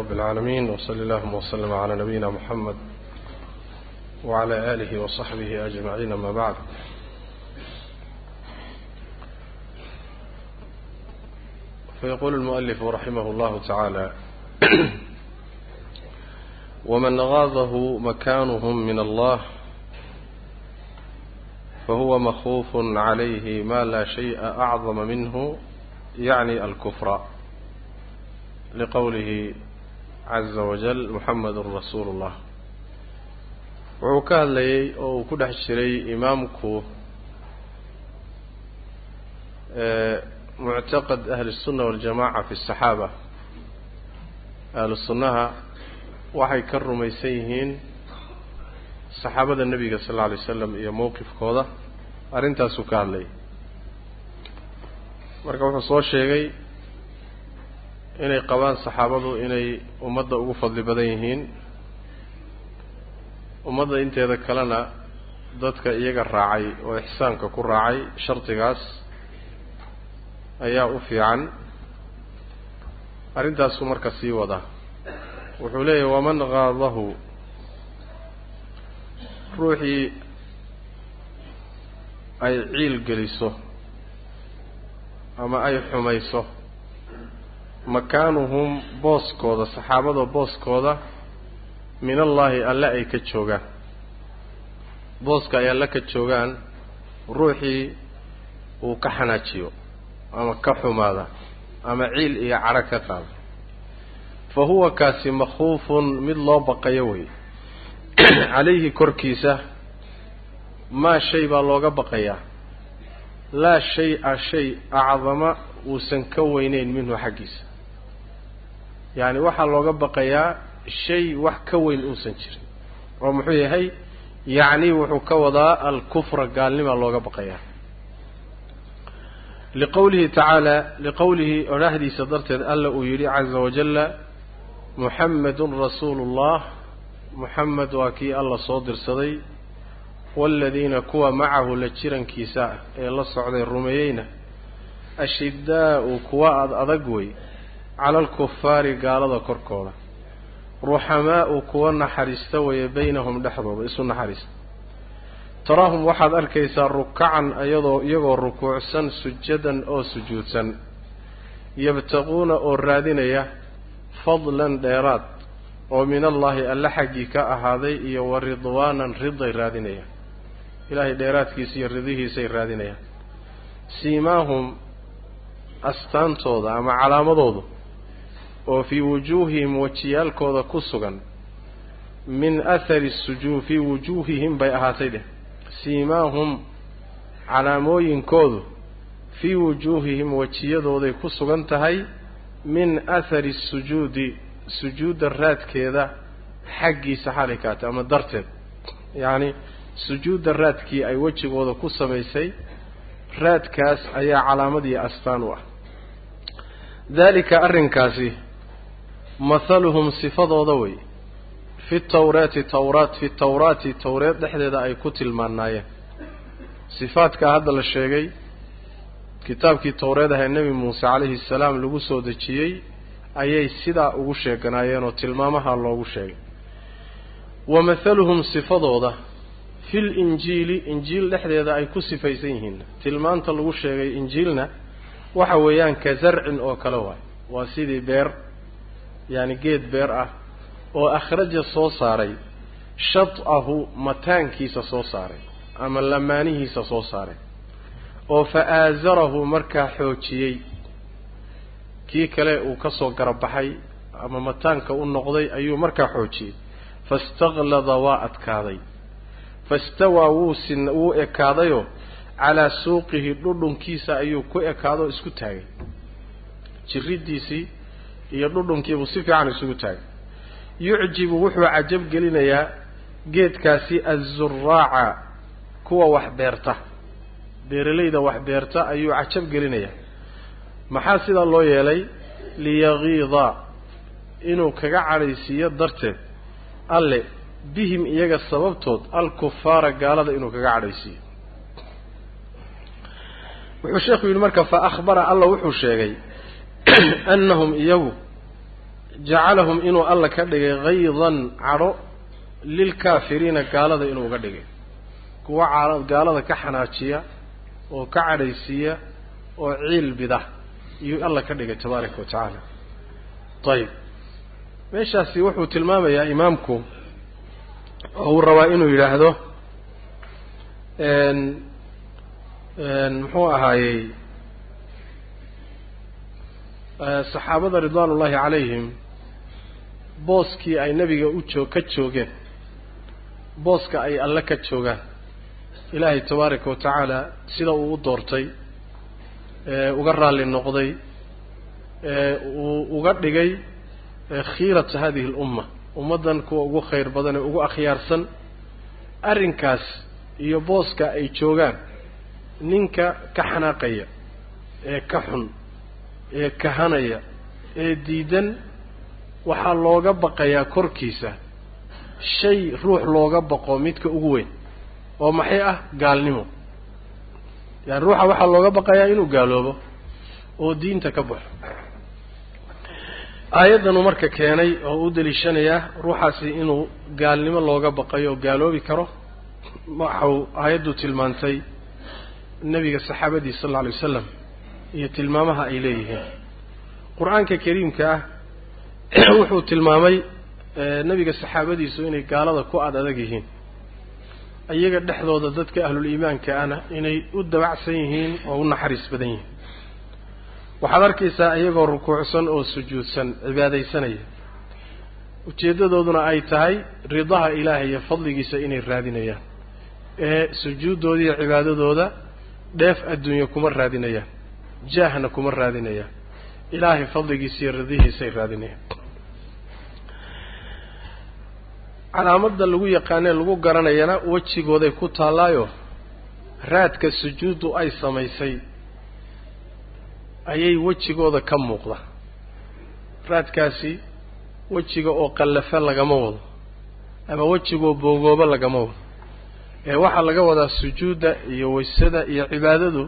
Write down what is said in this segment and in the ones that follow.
رب العالمين وصلى الله وسلم على نبينا محمد وعلى آله وصحبه أجمعين ما بعد فيقول المؤلف رحمه الله تعالى ومن غاظه مكانهم من الله فهو مخوف عليه ما لا شيء أعظم منه يعني الكفر لقوله عز وجل محمد رسول الله wuxuu ka hadlayey oo uu ku dhex jiray imaamku muctaqad ahli الsunna waاljamaca fi الsaxaaba ahlu sunnaha waxay ka rumaysan yihiin saxaabada nebiga sal اlla alay slam iyo mowqifkooda arrintaasuu ka hadlayay marka wuxuu soo sheegay inay qabaan saxaabadu inay ummadda ugu fadli badan yihiin. Ummadda inteeda kalena dadka iyaga raacay oo ixsaanka ku raacay shardigaas ayaa u fiican. Arrintaasuu marka sii wadaa wuxuu leeyahy waman qaadahu ruuxii ay ciil geliso ama ay xumayso makaanuhum booskooda saxaabada booskooda min allaahi alle ay ka joogaan. Booska ay alle ka joogaan ruuxii uu ka xanaajiyo ama ka xumaada ama ciil iyo cadho ka qaado fa huwa kaasi makhuufun mid loo baqayo wey calayhi korkiisa maa shay baa looga baqayaa. Laa shay-a shay acdama uusan ka weyneyn minhu xaggiisa. Yacni waxaa looga baqayaa shay wax ka weyn uusan jirin. Oo muxuu yahay? Yacni wuxuu ka wadaa alkufra gaalnimaa looga baqayaa. Liqowlihi tacaala liqowlihi odhaahdiisa darteed alla uu yidhi caza wajalla muxamedun rasuulu ullah muxamed waa kii alla soo dirsaday. Waaladiina kuwa macahu la jirankiisa ee la socday rumeeyeyna ashidaa'u kuwa ad adag wey cala alkufaari gaalada korkooda. Ruxamaa'u kuwa naxariista weeye baynahum dhexdooda isu naxariista. Taraahum waxaad arkaysaa rukacan iyadoo iyagoo rukuucsan sujadan oo sujuudsan. Yabtaquuna oo raadinaya fadlan dheeraad oo min allaahi alle xaggii ka ahaaday iyo wa ridwaanan riday raadinayaan. Ilaahay dheeraadkiisa iyo ridihiisay raadinayaan. Siimaahum astaantooda ama calaamadoodu oo fii wujuuhihim wajiyaalkooda ku sugan min athari sujuu fii wujuuhihim bay ahaatay dheh. Siimaahum calaamooyinkoodu fii wujuuhihim wajiyadooday ku sugan tahay min athari sujuudi sujuudda raadkeeda xaggiisa xalay kaatay ama darteed. Yacni sujuudda raadkii ay wejigooda ku samaysay raadkaas ayaa calaamadii astaan u ah daalika arrinkaasi mathaluhum sifadooda wey fi tawraati tawraat fi tawraati tawreed dhexdeeda ay ku tilmaanaayeen sifaadkaa hadda la sheegay kitaabkii tawreed ahee nebi muuse calayhi salaam lagu soo dejiyey ayay sidaa ugu sheeganaayeen oo tilmaamaha loogu sheegay. Wa mathaluhum sifadooda fil injiili injiil dhexdeeda ay ku sifaysan yihiin tilmaanta lagu sheegay injiilna waxa weeyaan ka zarcin oo kale waay. Waa sidii beer yacani geed beer ah oo akhraja soo saaray. Shad'ahu mataankiisa soo saaray ama lamaanihiisa soo saaray. Oo fa aasarahu markaa xoojiyey. Kii kale uu ka soo garabaxay ama mataanka u noqday ayuu markaa xoojiyey. Faistaqlada waa adkaaday. Fastawaa wuu sin wuu ekaadayoo calaa suuqihi dhudhunkiisa ayuu ku ekaadoo isku taagay. Jiridiisii iyo dhudhunkiibuu si fiican isugu taagay. Yucjibu wuxuu cajab gelinayaa geedkaasi azuraaca kuwa wax beerta. Beeralayda wax beerta ayuu cajab gelinayaa. Maxaa sidaa loo yeelay? Liyagiida inuu kaga cadhaysiiyo darteed. Alle bihim iyaga sababtood alkufaara gaalada inuu kaga cadhaysiiyo wuxuu sheekhu yidhi marka fa akhbara alla wuxuu sheegay annahum iyagu jacalahum inuu alla ka dhigay haydan cadho lilkaafiriina gaalada inuu uga dhigay. Kuwa gaalada ka xanaajiya oo ka cadhaysiiya oo ciil bida iyuu alla ka dhigay tabaaraka wa tacaala. Ayib meeshaasi wuxuu tilmaamayaa imaamku oo uu rabaa inuu yidhaahdo muxuu ahaayey saxaabada ridwaan ullaahi calayhim booskii ay nebiga u joog ka joogeen booska ay alle ka joogaan. Ilaahay tabaaraka wa tacaala sida uu u doortay ee uga raalli noqday ee uu uga dhigay khiirata hadihi alumma ummaddan kuwa ugu khayr badan ee ugu akhyaarsan arrinkaas iyo booska ay joogaan ninka ka xanaaqaya ee ka xun ee kahanaya ee diidan waxaa looga baqayaa korkiisa. Shay ruux looga baqo midka ugu weyn oo maxay ah? Gaalnimo. Yaani ruuxa waxaa looga baqayaa inuu gaaloobo oo diinta ka baxo. Aayaddanuu marka keenay oo u daliishanayaa ruuxaasi inuu gaalnimo looga baqayo oo gaaloobi karo waxau aayaddu tilmaantay nebiga saxaabadiisa sal alla alay wasalam iyo tilmaamaha ay leeyihiin. Qur'aanka kariimka ah wuxuu tilmaamay nebiga saxaabadiisu inay gaalada ku ad adag yihiin. Iyaga dhexdooda dadka ahlul-iimaanka ahna inay u dabacsan yihiin oo u naxariis badan yihiin. Waxaad arkaysaa iyagoo rukuucsan oo sujuudsan cibaadaysanaya. Ujeeddadooduna ay tahay ridaha ilaahay iyo fadligiisa inay raadinayaan. Ee sujuuddooda iyo cibaadadooda dheef adduunye kuma raadinayaan jaahna kuma raadinayaan ilaahay fadligiisa iyo ridihiisay raadinayaan. Calaamadda lagu yaqaanee lagu garanayana wejigooday ku taallaayo raadka sujuuddu ay samaysay ayay wejigooda ka muuqda. Raadkaasi wejiga oo qallafe lagama wado ama wejigoo boogoobo lagama wado ee waxaa laga wadaa sujuudda iyo waysada iyo cibaadadu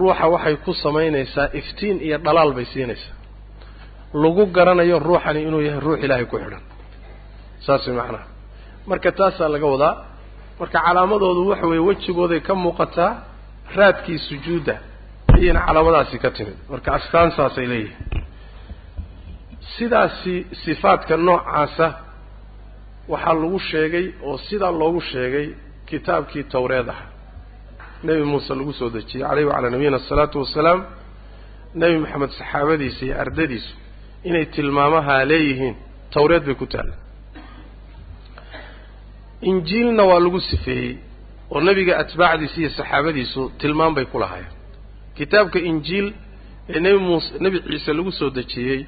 ruuxa waxay ku samaynaysaa iftiin iyo dhalaal bay siinaysaa. Lagu garanayo ruuxani inuu yahay ruux ilaahay ku xidhan. Saas macnaha. Marka taasaa laga wadaa marka calaamadoodu waxa weeye wejigooday ka muuqataa raadkii sujuudda ayayna calaamadaasi ka timid. Marka astaan saasay leeyihiin sidaasi sifaadka noocaasa waxaa lagu sheegay oo sidaa loogu sheegay kitaabkii tawreed ah nebi muuse lagu soo dejiyey caleyhi wacalaa nabiyina asalaatu wasalaam nebi maxamed saxaabadiisa iyo ardadiisu inay tilmaamahaa leeyihiin tawreed bay ku taalla injiilna waa lagu sifeeyey oo nebiga atbaacdiisa iyo saxaabadiisu tilmaam bay ku lahaayeen. Kitaabka injiil ee nebi muuse nebi ciise lagu soo dejiyey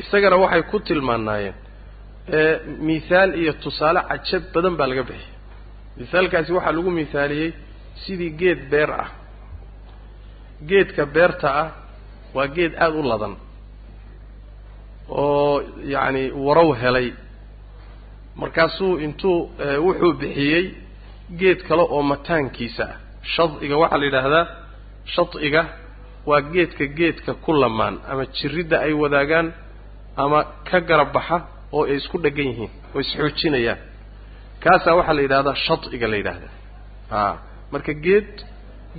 isagana waxay ku tilmaanaayeen mithaal iyo tusaale cajab badan baa laga bixiyay mithaalkaasi waxaa lagu mithaaliyey sidii geed beer ah. Geedka beerta ah waa geed aada u ladan oo yacani warow helay. Markaasuu intuu wuxuu bixiyey geed kale oo mataankiisa ah. Shad'iga waxaa la yidhaahdaa shad'iga waa geedka geedka ku lamaan ama jiridda ay wadaagaan ama ka garab baxa oo ay isku dheggan yihiin oo isxoojinayaan kaasaa waxaa la yidhahdaa shad'iga la yidhaahdaa a marka geed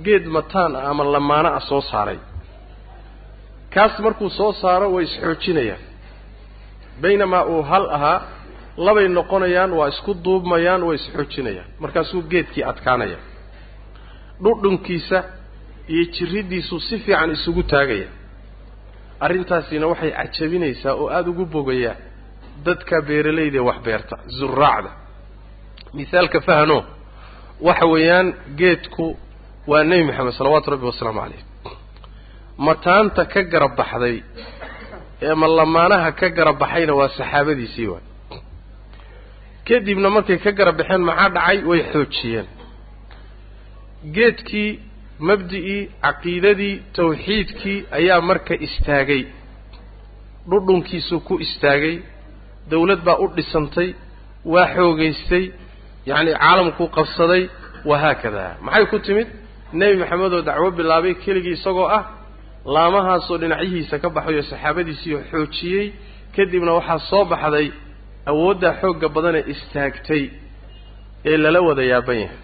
geed mataan ah ama lamaano ah soo saaray. Kaas markuu soo saaro way isxoojinayaan baynamaa uu hal ahaa labay noqonayaan waa isku duubmayaan way isxoojinayaan markaasuu geedkii adkaanaya. Dhudhunkiisa iyo jiriddiisu si fiican isugu taagaya. Arrintaasina waxay cajabinaysaa oo aada ugu bogayaa dadka beeralayda ee wax beerta zuraacda mithaalka fahano waxa weeyaan geedku waa nebi maxamed salawaatu rabbi wasalaamu calayh mataanta ka garab baxday ama lamaanaha ka garab baxayna waa saxaabadiisii waay. Kadibna markay ka garab baxeen maxaa dhacay? Way xoojiyeen. Geedkii mabdi'ii caqiidadii tawxiidkii ayaa marka istaagay. Dhudhunkiisuu ku istaagay. Dawlad baa u dhisantay waa xoogaystay yacni caalamkuu qabsaday wahaakada maxay ku timid? Nebi maxamed oo dacwo bilaabay keligii isagoo ah laamahaasoo dhinacyihiisa ka baxayo saxaabadiisiioo xoojiyey kadibna waxaa soo baxday awooddaa xoogga badanee istaagtay ee lala wada yaaban yahay.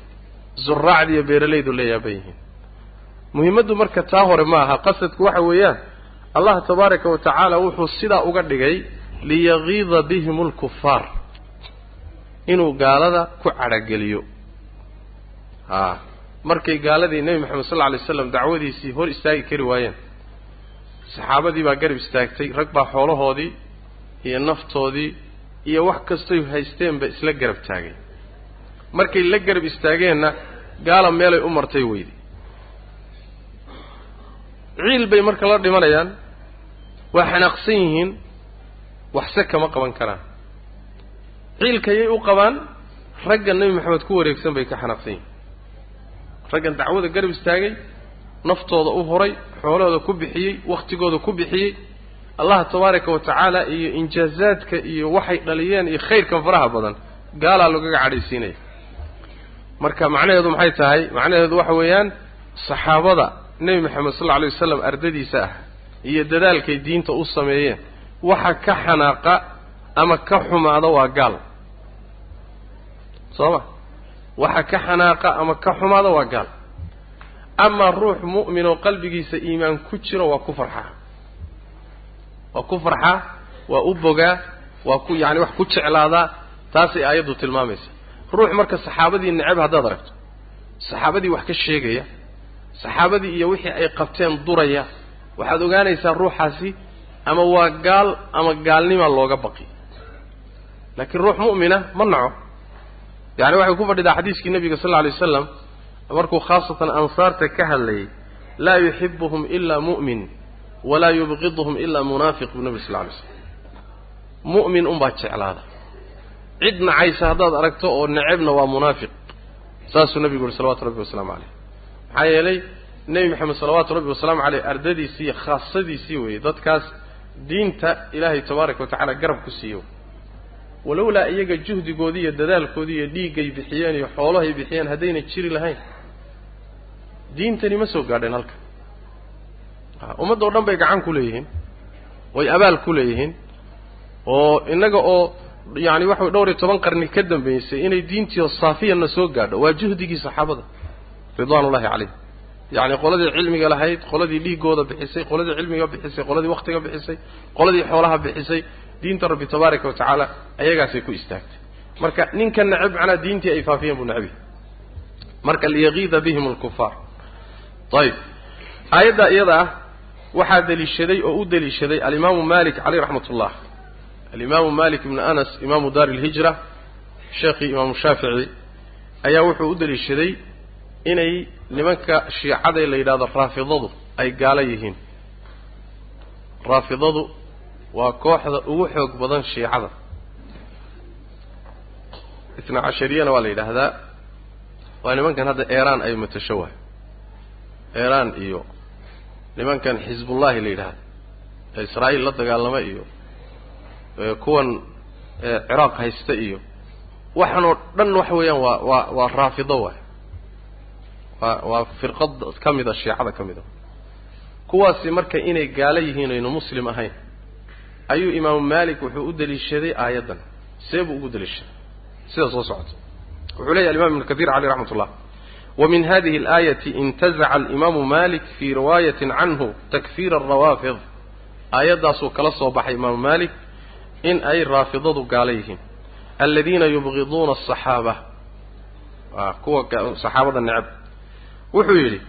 Zuraacda iyo beeralaydu la yaaban yihiin. Muhimmaddu marka taa hore ma aha. Qasadku waxa weeyaan allah tabaaraka wa tacaala wuxuu sidaa uga dhigay liyagiida bihim alkufaar inuu gaalada ku cadhageliyo haa markay gaaladii nebi moxamed sal lla lay slam dacwadiisii hor istaagi kari waayeen. Saxaabadii baa garab istaagtay rag baa xoolahoodii iyo naftoodii iyo wax kastoy haysteenba isla garab taagay. Markay la garab istaageenna gaala meelay u martay weyday ciil bay marka la dhimanayaan waa xanaaqsan yihiin waxse kama qaban karaan ciilkayay u qabaan ragga nebi maxamed ku wareegsan bay ka xanaaqsan yihiin. Raggan dacwada garab istaagay naftooda u horay xoolahooda ku bixiyey wakhtigooda ku bixiyey. Allah tabaaraka wa tacaala iyo injaazaadka iyo waxay dhaliyeen iyo khayrkan faraha badan gaalaa lagaga cadhaysiinaya marka macnaheedu maxay tahay? Macnaheedu waxa weeyaan saxaabada nebi maxamed sal alla alay wasalam ardadiisa ah iyo dadaalkay diinta u sameeyeen waxa ka xanaaqa ama ka xumaada waa gaal soo ma waxa ka xanaaqa ama ka xumaada waa gaal. Amaa ruux mu'min oo qalbigiisa iimaan ku jiro waa ku farxaa waa ku farxaa waa u bogaa waa ku yacani wax ku jeclaadaa taasay aayaddu tilmaamaysa. Ruux marka saxaabadii necab haddaad aragto saxaabadii wax ka sheegaya saxaabadii iyo wixii ay qabteen duraya waxaad ogaanaysaa ruuxaasi ama waa gaal ama gaalnimaa looga baqi. Laakiin ruux mu'mina ma naco yacni waxay ku fadhidaa xadiiskii nebiga sal alla alay wasalam markuu khaasatan ansaarta ka hadlayay laa yuxibuhum ilaa mu'min walaa yubqiduhum ilaa munaafiq buu nebi sal lla alay slam mu'min unbaa jeclaada. Cid nacaysa haddaad aragto oo necebna waa munaafiq saasuu nebigu yuhi salawatu rabbi wasalaamu caleyh maxaa yeelay nebi maxamed salawaatu rabbi wasalaamu caleyh ardadiisii khaasadiisii weeye dadkaas diinta ilaahay tabaaraka wa tacala garab ku siiyo walowlaa iyaga juhdigoodii iyo dadaalkoodii iyo dhiiggay bixiyeen iyo xoolahay bixiyeen haddayna jiri lahayn diintani ma soo gaadheen halka. Ummaddao dhan bay gacan ku leeyihiin way abaal ku leeyihiin oo innaga oo yacani waxa dhowr iyo toban qarni ka dambaysay inay diintiio saafiyana soo gaadho waa juhdigii saxaabada ridwaanullahi calayhim yacni qoladii cilmiga lahayd qoladii dhiiggooda bixisay qoladii cilmiga bixisay qoladii waktiga bixisay qoladii xoolaha bixisay diinta rabbi tabaaraka wa ayagaasay ku istaagtay. Marka ninka necab macnaa diintii ay faafiyeen buu necbi marka liyagiida bihim alkufaar ayib aayaddaa iyada ah waxaa deliishaday oo u deliishaday alimaamu malik caleyh raxmat ullah alimaamu malik ibnu anas imaamu daari ilhijra sheekhii imaamu shaafici ayaa wuxuu u deliishaday inay nimanka shiicada la yidhahdo raafidadu ay gaalo yihiin. Raafidadu waa kooxda ugu xoog badan shiicada. Itna cashariyana waa la yidhaahdaa. Waa nimankan hadda eeraan ay matasho waay eeraan iyo nimankan xisbullahi la yidhaahdo ee israa'iil la dagaalama iyo kuwan ciraaq haysta iyo waxan oo dhan waxa weeyaan waa waa waa raafido waay waa waa firqad ka mida shiicada ka mid a kuwaasi marka inay gaalo yihiin aynu muslim ahayn ayuu imaamu maalik wuxuu u deliishaday aayaddan. See buu ugu deliishaday. Sida soo socota. Wuxuu leeyahy alimam ibnu kahiir caleyh raxmat ullah wa min hadihi alaayati intazaca alimaamu malik fii riwaayatin canhu takfiira arawaafid aayaddaasuu kala soo baxay imaamu maalik in ay raafidadu gaala yihiin. Aladiina yubqiduuna asaxaaba kuwa saxaabada necab. Wuxuu yidhi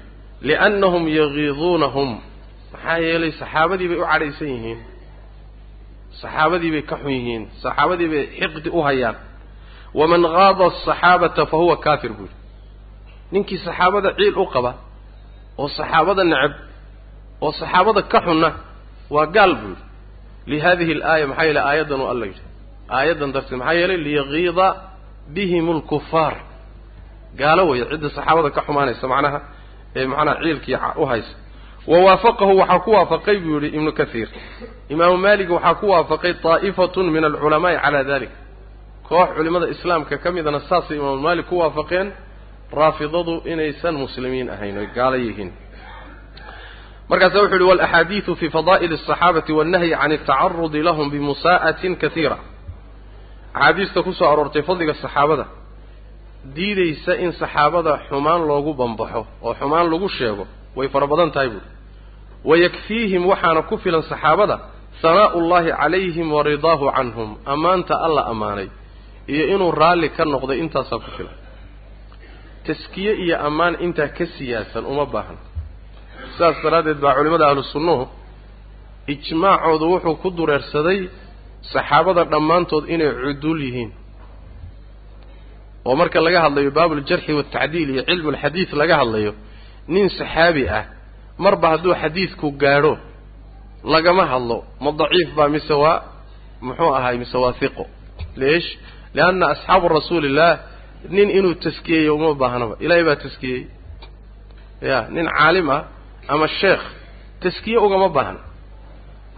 liannahum yagiiduunahum maxaa yeelay saxaabadii bay u cadhaysan yihiin? saxaabadii bay ka xun yihiin saxaabadii bay xiqdi u hayaan. Waman qaada asaxaabata fa huwa kaafir buuyihi ninkii saxaabada ciil u qaba oo saxaabada necab oo saxaabada ka xunna waa gaal buu buuyihi lihaadihi alaaya maxaa yeele aayaddan oo alla yidhi. Aayaddan darteed maxaa yeelay liyaqiida bihim alkufaar gaalo weeye cidda saxaabada ka xumaanaysa macnaha ee macnaha ciilkii u haysa wa waafaqahu waxaa ku waafaqay buu yidhi ibnu kahiir imaamu maalig waxaa ku waafaqay daa'ifatun min alculamaai calaa dalik koox culimada islaamka ka midana saasay imaamu maalik ku waafaqeen raafidadu inaysan muslimiin ahayn oy gaala yihiin markaasa wuxuu uhi walaxaadiidu fii fadaa'ili asaxaabati wannahyi can altacarudi lahum bimusaa'atin kaiira axaadiista ku soo aroortay fadliga saxaabada diidaysa in saxaabada xumaan loogu bambaxo oo xumaan lagu sheego way fara badan tahay buuri wayakfiihim waxaana ku filan saxaabada hanaa'u ullahi calayhim wa ridaahu canhum ammaanta alla ammaanay iyo inuu raalli ka noqday intaasaa ku filan. Taskiye iyo ammaan intaa ka siyaasan uma baahna sidaas daraaddeed baa culimmada ahlu sunnuhu ijmaacoodu wuxuu ku dureersaday saxaabada dhammaantood inay cuduul yihiin. Oo marka laga hadlayo baabuljarxi waaltacdiil iyo cilmulxadiid laga hadlayo nin saxaabi ah marba hadduu xadiidku gaadho lagama hadlo ma daciif baa mise waa muxuu ahaay mise waa hiqo leesh lianna asxaabu rasuulillaah nin inuu taskiyeeyo uma baahnaba ilaahay baa taskiyey. Ya nin caalim ah ama sheekh taskiye ugama baahna.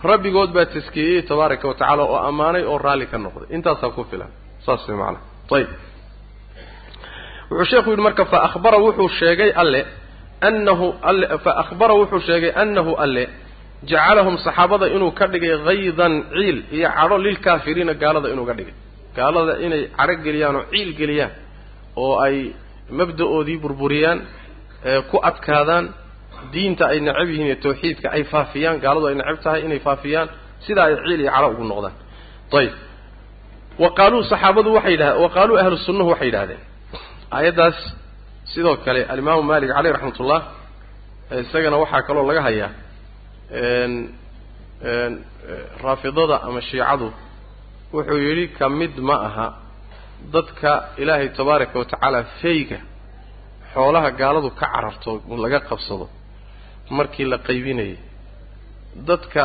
Rabbigood baa taskiyeyey tabaaraka wa tacaala oo ammaanay oo raalli ka noqday. Intaasaa ku filan. Saas way macanaha ayib wuxuu sheekhu yidhi marka fa ahbara wuxuu sheegay alle annahu alle fa akhbara wuxuu sheegay annahu alle jacalahum saxaabada inuu ka dhigay haydan ciil iyo cadho lilkaafiriina gaalada inuu ka dhigay gaalada inay cadho geliyaan oo ciil geliyaan oo ay mabda-oodii burburiyaan ku adkaadaan diinta ay necab yihiin iyo tawxiidka ay faafiyaan gaaladu ay necab tahay inay faafiyaan sidaa ay ciil iyo cadho ugu noqdaan ayib wa qaaluu saxaabadu waxay yidhaha wa qaaluu ahlu sunnahu waxay yidhahdeen aayaddaas sidoo kale alimaamu malik caleyh raxmatullah isagana waxaa kaloo laga hayaa raafidada ama shiicadu. Wuxuu yidhi ka mid ma aha dadka ilaahay tabaaraka wa tacaala feyga xoolaha gaaladu ka cararto laga qabsado markii la qaybinayay dadka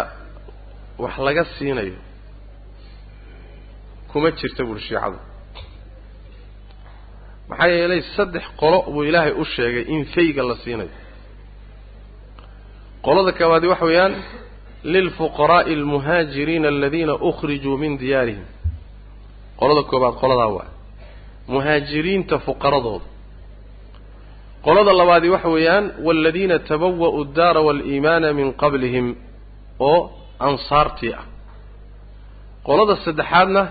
wax laga siinayo kuma jirta buuri shiicadu maxaa yeelay saddex qolo buu ilaahay u sheegay in feyga la siinayo qolada koowaadi waxa weeyaan lilfuqaraa'i almuhaajiriina aladiina ukhrijuu min diyaarihim. Qolada koobaad qoladaa waa muhaajiriinta fuqaradooda. Qolada labaadi waxa weeyaan waaladiina tabawa'u addaara waaliimaana min qablihim oo ansaartii ah. Qolada saddexaadna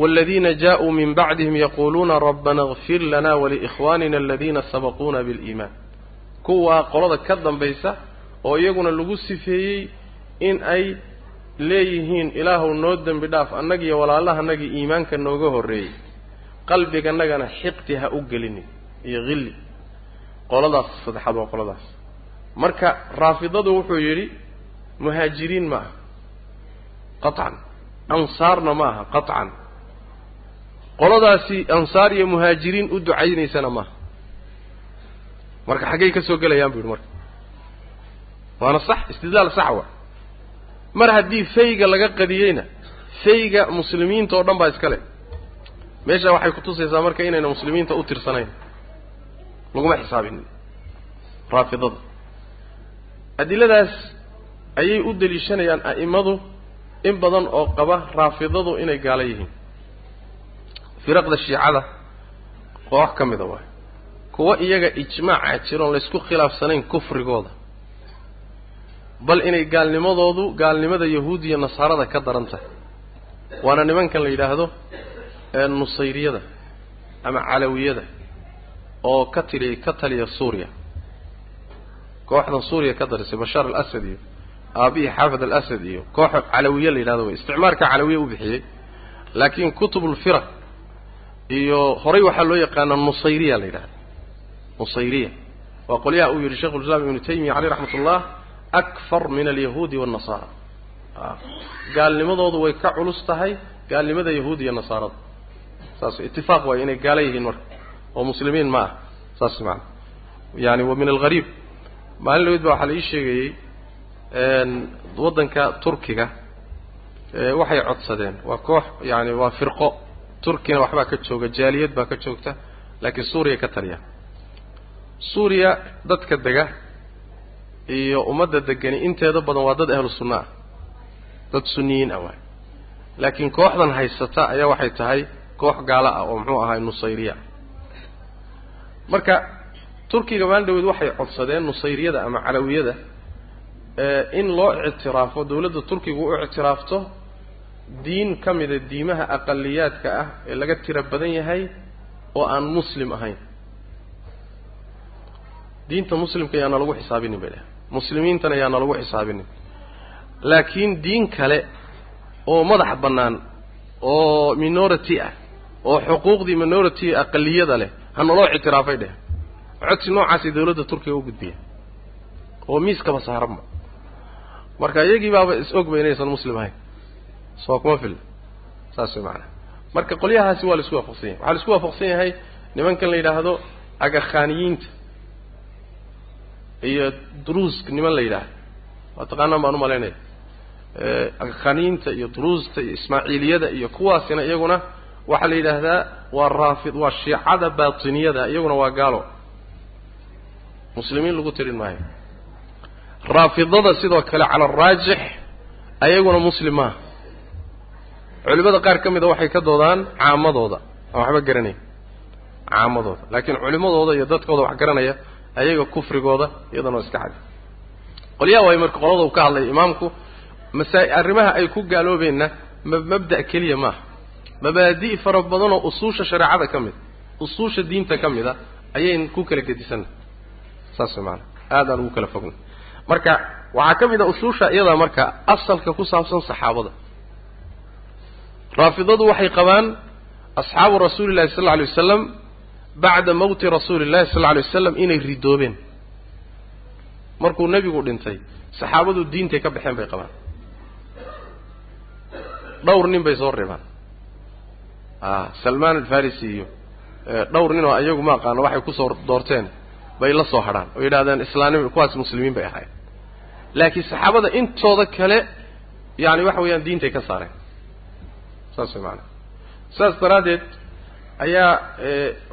waaladiina jaa-uu min bacdihim yaquuluuna rabbana اغfir lana waliikhwaanina aladiina sabaquuna biاliimaan kuwaa qolada ka dambaysa oo iyaguna lagu sifeeyey in ay leeyihiin ilaahuw noo dembi dhaaf annagiiyo walaalahanagii iimaanka nooga horreeyey qalbiganagana xiqti ha u gelinin iyo hilli qoladaas saddexaad waa qoladaas marka raafidadu wuxuu yidhi muhaajiriin ma aha qaطcan ansaarna ma aha qaطcan qoladaasi ansaar iyo muhaajiriin u ducaynaysana maaha marka xaggay ka soo gelayaan bu yidhi marka. Waana sax istidlaal sax wa mar haddii fayga laga qadiyeyna fayga muslimiinta oo dhan baa iska le meesha waxay kutusaysaa marka inayna muslimiinta u tirsanayn. Laguma xisaabinin raafidada adiladaas ayay u deliishanayaan a'imadu in badan oo qaba raafidadu inay gaalo yihiin firaqda shiicada koox ka mida waay kuwa iyaga ijmaaca jiroon laysku khilaafsanayn kufrigooda. Bal inay gaalnimadoodu gaalnimada yahuudi iyo nasaarada ka daran tahay. Waana nimankan la yidhaahdo nusayriyada ama calawiyada oo ka tili ka taliya suuriya. Kooxdan suuriya ka darisay bashaar al asad iyo aabihii xaafid al asad iyo koox calawiye la yidhahdo wey isticmaarka calawiye u bixiyey laakiin kutubulfiraq iyo horay waxaa loo yaqaana nusayriya la yidhahda nusayriya. Waa qolyaha uu yidhi sheikhu lislaam ibnu taymiya caleyh raxmat ullah akfar min alyahuudi waannasaara gaalnimadoodu way ka culus tahay gaalnimada yahuud iyo nasaarada saas itifaaq waay inay gaala yihiin marka. Oo muslimiin ma ah. Saas maana yani wa min alghariib. Maalin lawid ba waxaa la ii sheegayey waddanka turkiga waxay codsadeen. Waa koox yani waa firqo turkina waxbaa ka jooga jaaliyad baa ka joogta laakiin suuriya ka taliya. Suuriya dadka dega iyo ummadda degani inteeda badan waa dad ahlu sunna ah. Dad sunniyiin ah waay. Laakiin kooxdan haysata ayaa waxay tahay koox gaalo ah oo muxuu ahay nusayriya. Marka turkiga maalin dhaweed waxay codsadeen nusayriyada ama calawiyada in loo ictiraafo dawladda turkiga u ictiraafto diin ka mida diimaha aqaliyaadka ah ee laga tiro badan yahay oo aan muslim ahayn. Diinta muslimka yaana lagu xisaabinin bay dhahay muslimiintana yaana lagu xisaabinin. Laakiin diin kale oo madax bannaan oo minority ah oo xuquuqdii minority aqaliyada leh ha naloo ictiraafay dheh. Codsi noocaasay dawladda turkiga u gudbiya oo miiskaba saaranba marka iyagii baaba is ogba inaysan muslim ahayn soo kuma fil saas way macanaa marka qolyahaasi waa la isku waafaqsan yahay waxaa la isku waafaqsan yahay nimankan la yidhaahdo agakhaaniyiinta iyo druuska niman la yidhaahdo. Waa taqaanaan baan u malaynaya agakhaaniyiinta iyo druusta iyo ismaaciiliyada iyo kuwaasina iyaguna waxaa la yidhaahdaa waa raafid waa shiicada baatiniyada iyaguna waa gaalo. Muslimiin lagu tirin maayo. Raafidada sidoo kale cala araajix ayaguna muslim maaha culimada qaar ka mida waxay ka doodaan caamadooda. Aan waxba garanayn. Caamadooda. Laakiin culimadooda iyo dadkooda wax garanaya ayaga kufrigooda iyadana waa iska cadi qolyaha waay marka qolada uu ka hadlaya imaamku masaa arrimaha ay ku gaaloobeenna ma mabda' keliya maaha. Mabaadi' fara badanoo usuusha shareecada ka mid usuusha diinta ka mid a ayayn ku kala gedisanna saas way maanaa. Aadaan ugu kala fogna. Marka waxaa ka mid a usuusha iyadaa marka asalka ku saabsan saxaabada raafidadu waxay qabaan asxaabu rasuuli llahi sal alla alay wasalam bacda mawti rasuuli llahi sal alla alay wasalam inay ridoobeen. Markuu nebigu dhintay saxaabadu diintay ka baxeen bay qabaan. Dhowr nin bay soo reebaan a salmaan alfarisi iyo dhowr nin oo iyagu ma aqaano waxay ku soo doorteen bay la soo hadhaan oo yidhahdeen islaanima kuwaas muslimiin bay ahaayeen. Laakiin saxaabada intooda kale yani waxa weeyaan diintay ka saareen saas way maanaa saas daraaddeed ayaa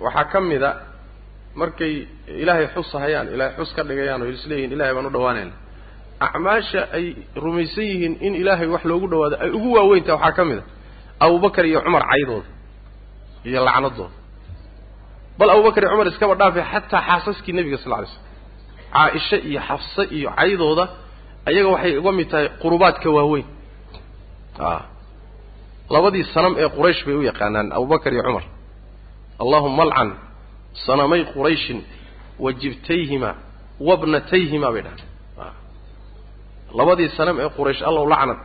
waxaa ka mid a markay ilaahay xusahayaan ilaahay xus ka dhigayaan oo isleeyihin ilahay baan u dhawaanayna acmaasha ay rumaysan yihiin in ilaahay wax loogu dhawaado ay ugu waaweyntaha waxaa ka mid a abubakar iyo cumar caydooda iyo lacnadooda. Bal abubakar iyo cumar iskaba dhaafay xataa xaasaskii nebiga sal ly slam caaisha iyo xafse iyo caydooda ayaga waxay uga mid tahay qurubaadka waaweyn labadii sanam ee quraysh bay u yaqaanaan abubakar iyo cumar. Allahuma alcan sanamay qurayshin wa jibtayhima wabnatayhima bay dhahaan. Labadii sanam ee quraysh allow lacnad.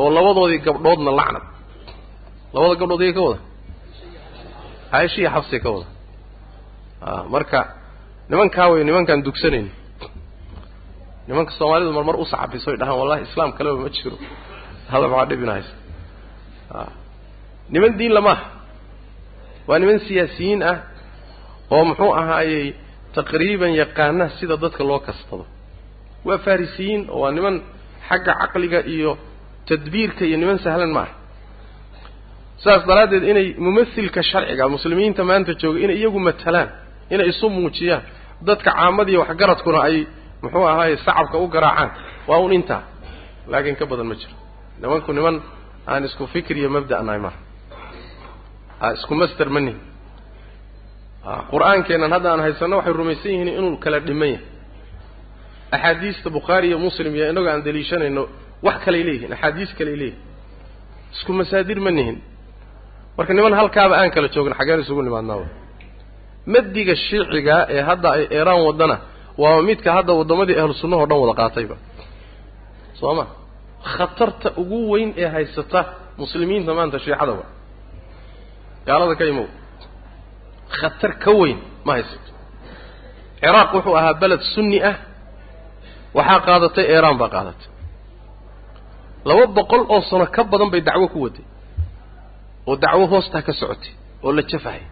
Oo labadoodii gabdhoodna lacnad. Labada gabdhood iy ka wada? Caaisha iyo xafsay ka wada? A marka nimankaa wey nimankaan dugsanayn. Nimanka soomaalidu marmar u sacabiso ay dhahaan wallahi islaam kaleba ma jiro hada maxaa dhibina haysa a niman diin lamaaha waa niman siyaasiyiin ah oo muxuu ahaayey taqriiban yaqaana sida dadka loo kastado. Waa farisiyiin oo waa niman xagga caqliga iyo tadbiirka iyo niman sahlan ma aha saas daraaddeed inay mumathilka sharciga muslimiinta maanta jooga inay iyagu matalaan inay isu muujiyaan dadka caamadiiyo waxgaradkuna ay muxuu ahaaye sacabka u garaacaan waa un intaa. Laakiin ka badan ma jiro nimanku niman aan isku fikir iyo mabda' nahay maha a isku master ma nihin. A qur'aankeennan hadda aan haysanno waxay rumaysan yihiin inuu kala dhiman yahay. Axaadiista bukhaari iyo muslim iyo inagoo aan daliishanayno wax kalay leeyihiin axaadiis kalay leeyihiin isku masaadir ma nihin. Marka niman halkaaba aan kala joogin xaggeen isugu nimaadnaawa madiga shiiciga ee hadda ay eeraan waddana waa midka hadda waddamadii ahlu sunnahao dhan wada qaatayba soo ma khatarta ugu weyn ee haysata muslimiinta maanta shiicada wa gaalada ka imow. Khatar ka weyn ma haysato. Ciraaq wuxuu ahaa beled sunni ah waxaa qaadatay eeraan baa qaadatay. Laba boqol oo sano ka badan bay dacwo ku waday oo dacwo hoostaa ka socotay oo la jafahay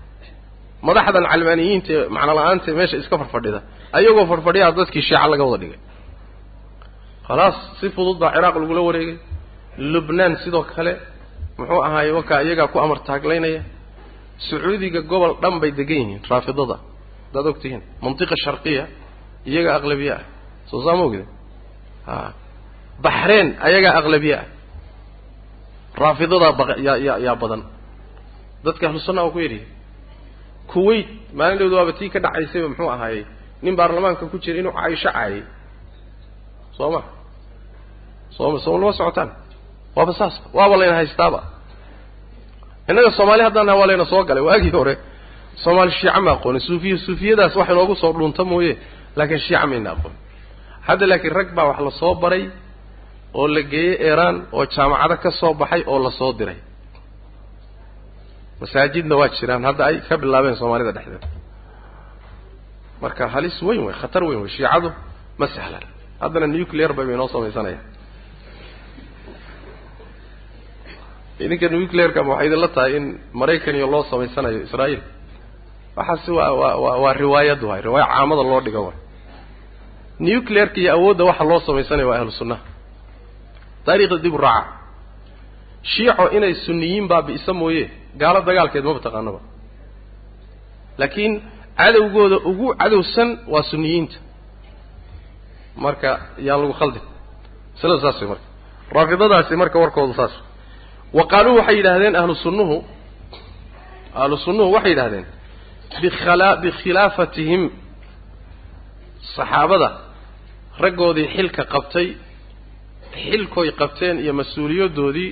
madaxdan calmaaniyiinta ee macno la'aanta meesha iska farfadhida ayagoo farfadhiyaa dadkii shiica laga wada dhigay khalaas si fudud baa ciraaq lagula wareegay. Lubnaan sidoo kale muxuu ahaaye wakaa iyagaa ku amar taaglaynaya. Sacuudiga gobol dhan bay degan yihiin raafidada. Haddaad og tihiin mantiqa sharqiya iyaga aqlabiye ah. Soo saa ma ogde a baxreen ayagaa aqlabiye ah raafidadaa bayaa yaa badan. Dadka ahlu sunna waa ku yadhihi kuwait maalin dhowda waaba tii ka dhacaysayba muxuu ahaayey nin baarlamaanka ku jira inuu caaisho caayay soo ma sooma sooma lama socotaan. Waaba saas waaba layna haystaaba. Innaga soomaali haddaan naha waa layna soo galay. Waagii hore soomaali shiica ma aqoonin suufiya suufiyadaas wax inoogu soo dhunta mooye laakiin shiica mayna aqoonin hadda laakiin rag baa wax la soo baray oo la geeyey eeraan oo jaamacado ka soo baxay oo la soo diray. Masaajidna waa jiraan. Hadda ay ka bilaabeen soomaalida dhexdeeda marka halis weyn wey khatar weyn wey shiicadu ma sahlan. Haddana nuclear bay bay noo samaysanayaan idinka nuclearka ma waxay idinla tahay in maraykan iyo loo samaysanayo israa'iil? Waxaasi waa waa waa waa riwaayad waay riwaaya caamada loo dhigo waay nuclearka iyo awoodda waxa loo samaysanayo waa ahlu sunnaha taariikhda dib u raaca. Shiico inay sunniyiin baabi'isa mooye gaalo dagaalkeed maba taqaanaba laakiin cadowgooda ugu cadowsan waa sunniyiinta. Marka yaan lagu khaldin masaladu saas way marka. Raafidadaasi marka warkoodu saas wa qaaluu waxay yidhaahdeen ahlu sunnuhu ahlu sunnuhu waxay yidhahdeen bikhala bikhilaafatihim saxaabada raggoodii xilka qabtay xilkoy qabteen iyo mas'uuliyaddoodii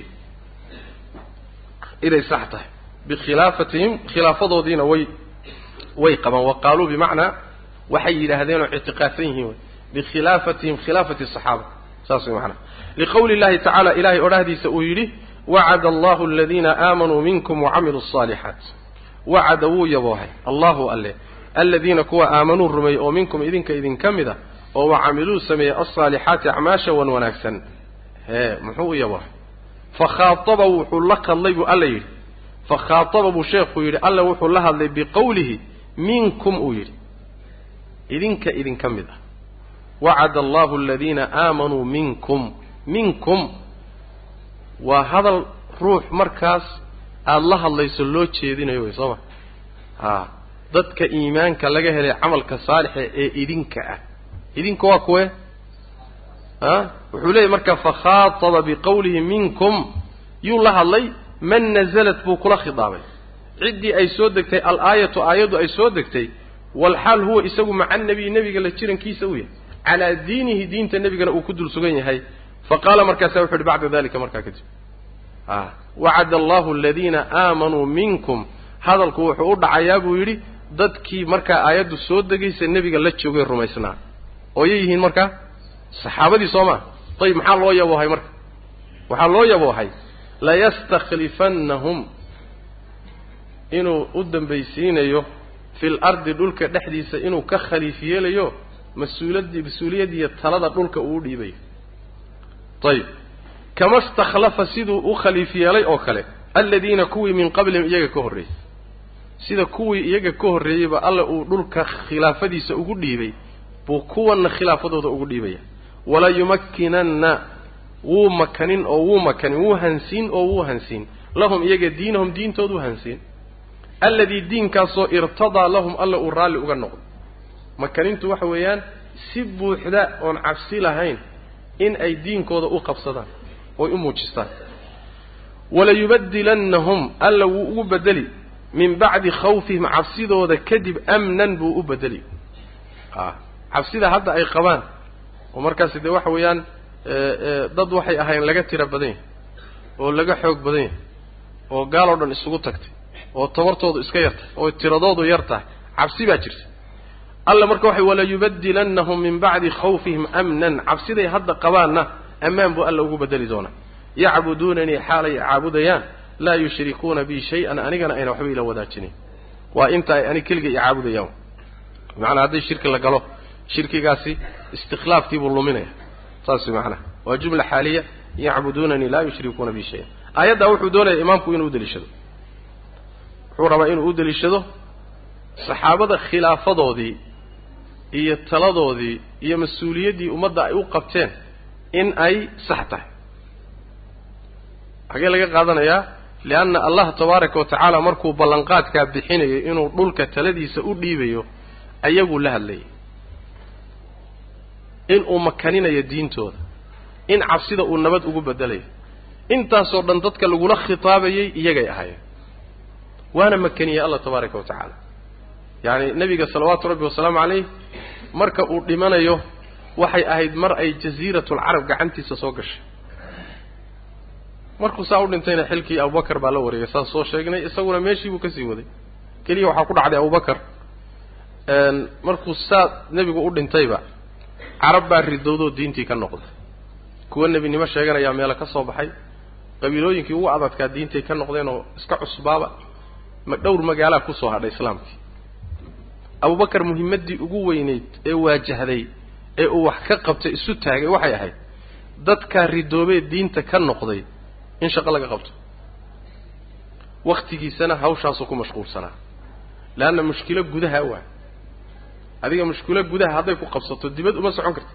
inay sax tahay. Bikhilaafatihim khilaafadoodiina way way qabaan. Wa qaaluu bimacnaa waxay yidhaahdeen oo ictiqaadsan yihiin wy bikhilaafatihim khilaafati asaxaaba saas way macnaa liqowli illahi tacaala ilahay odhahdiisa uu yidhi wacada allahu aladiina aamanuu minkum wacamiluu asaalixaat wacada wuu yaboohay allahu alle aladiina kuwa aamanuu rumeeyey oo minkum idinka idinka mid a oo wacamiluu sameeyey alsaalixaati acmaasha wan wanaagsan hee muxuu u yaboohay fakhaataba wuxuu la hadlay buu alla yidhi fakhaataba buu sheekhu yidhi alla wuxuu la hadlay biqowlihi minkum uu yidhi idinka idinka mid ah wacada allahu aladiina aamanuu minkum minkum waa hadal ruux markaas aada la hadlayso loo jeedinayo wey soo ma haa dadka iimaanka laga helay camalka saalixa ee idinka ah. Idinka waa kuwe? A wuxuu leeyahy marka fakhaataba biqowlihi minkum. Yuu la hadlay man nazalat buu kula khidaabay ciddii ay soo degtay al-aayatu aayaddu ay soo degtay walxaal huwa isagu maca nebiy nebiga la jirankiisa u yahay. Calaa diinihi diinta nebigana uu ku dul sugan yahay fa qaala markaasa wuxu uhi bacda dalika markaa kadib a wacada allahu aladiina aamanuu minkum hadalku wuxuu u dhacayaa buu yidhi dadkii markaa aayaddu soo degaysa nebiga la joogay rumaysnaa ooyay yihiin markaa saxaabadii soo maa ayib maxaa loo yaboohay marka waxaa loo yaboohay layastakhlifannahum inuu u dambaysiinayo fil ardi dhulka dhexdiisa inuu ka khaliif yeelayo mas'uuladii mas'uuliyaddiiyo talada dhulka uu u dhiibayo ayib kama istakhlafa siduu u khaliif yeelay oo kale aladiina kuwii min qablihim iyaga ka horreeyey sida kuwii iyaga ka horreeyeyba alla uu dhulka khilaafadiisa ugu dhiibay buu kuwanna khilaafadooda ugu dhiibaya wala yumakkinanna wuu makanin oo wuu makanin wuu hansiin oo wuu hansiin lahum iyaga diinahum diintoodu hansiin alladii diinkaasoo irtadaa lahum alla uu raalli uga noqdo makanintu waxa weeyaan si buuxda oon cabsi lahayn in ay diinkooda u qabsadaan oy u muujistaan. Walayubadilannahum alla wuu ugu bedeli. Min bacdi khawfihim cabsidooda kadib amnan buu u bedeli. A cabsida hadda ay qabaan oo markaasi dee waxa weeyaan dad waxay ahayn laga tiro badan yahay oo laga xoog badan yahay oo gaaloo dhan isugu tagtay oo tabartoodu iska yar tahay oo tiradoodu yar tahay cabsi baa jirta alla marka waxay walayubadilannahum min bacdi khawfihim amnan. Cabsiday hadda qabaanna ammaan buu alla ugu bedeli doonaa. Yacbuduunanii xaalay caabudayaan. Laa yushrikuuna bi shay-an anigana ayna waxba ila wadaajinayn waa inta ay ani keliga i caabudayaan. Bimacnaa hadday shirki la galo shirkigaasi istikhlaafkiibuu luminaya. Saas macnaha waa jumla xaaliya yacbuduunanii laa yushrikuuna bi shay-an. Aayaddaa wuxuu doonaya imaamku inuu udeliishado wuxuu rabaa inuu u deliishado saxaabada khilaafadoodii iyo taladoodii iyo mas'uuliyaddii ummadda ay u qabteen in ay sax tahay. Xagee laga qaadanayaa lianna allah tabaaraka wa tacaala markuu ballanqaadkaa bixinayo inuu dhulka taladiisa u dhiibayo ayaguu la hadlayay inuu makaninayo diintooda. In cabsida uu nabad ugu bedelayo intaasoo dhan dadka lagula khitaabayay iyagay ahaayeen. Waana makaniyey allah tabaaraka wa tacaala yacni nebiga salawaatu rabbi wasalaamu calayh marka uu dhimanayo waxay ahayd mar ay jasiiratulcarab gacantiisa soo gashay. Markuu saa u dhintayna xilkii abubakar baa la wareegay saan soo sheegnay isaguna meeshii buu ka sii waday. Keliya waxaa ku dhacday abubakar markuu saa nebigu u dhintayba carab baa ridowdoo diintii ka noqday. Kuwa nebinimo sheeganayaa meelo ka soo baxay. Qabiilooyinkii ugu adadkaa diintay ka noqdeen oo iska cusbaaba. Dhowr magaalaa ku soo hadhay islaamkii abubakar muhimmaddii ugu weynayd ee waajahday ee uu wax ka qabtay isu taagay waxay ahayd dadkaa ridoobee diinta ka noqday in shaqo laga qabto. Wakhtigiisana hawshaasuu ku mashquulsanaa. Leanna mushkilo gudaha waa adiga mushkilo gudaha hadday ku qabsato dibad uma socon karta.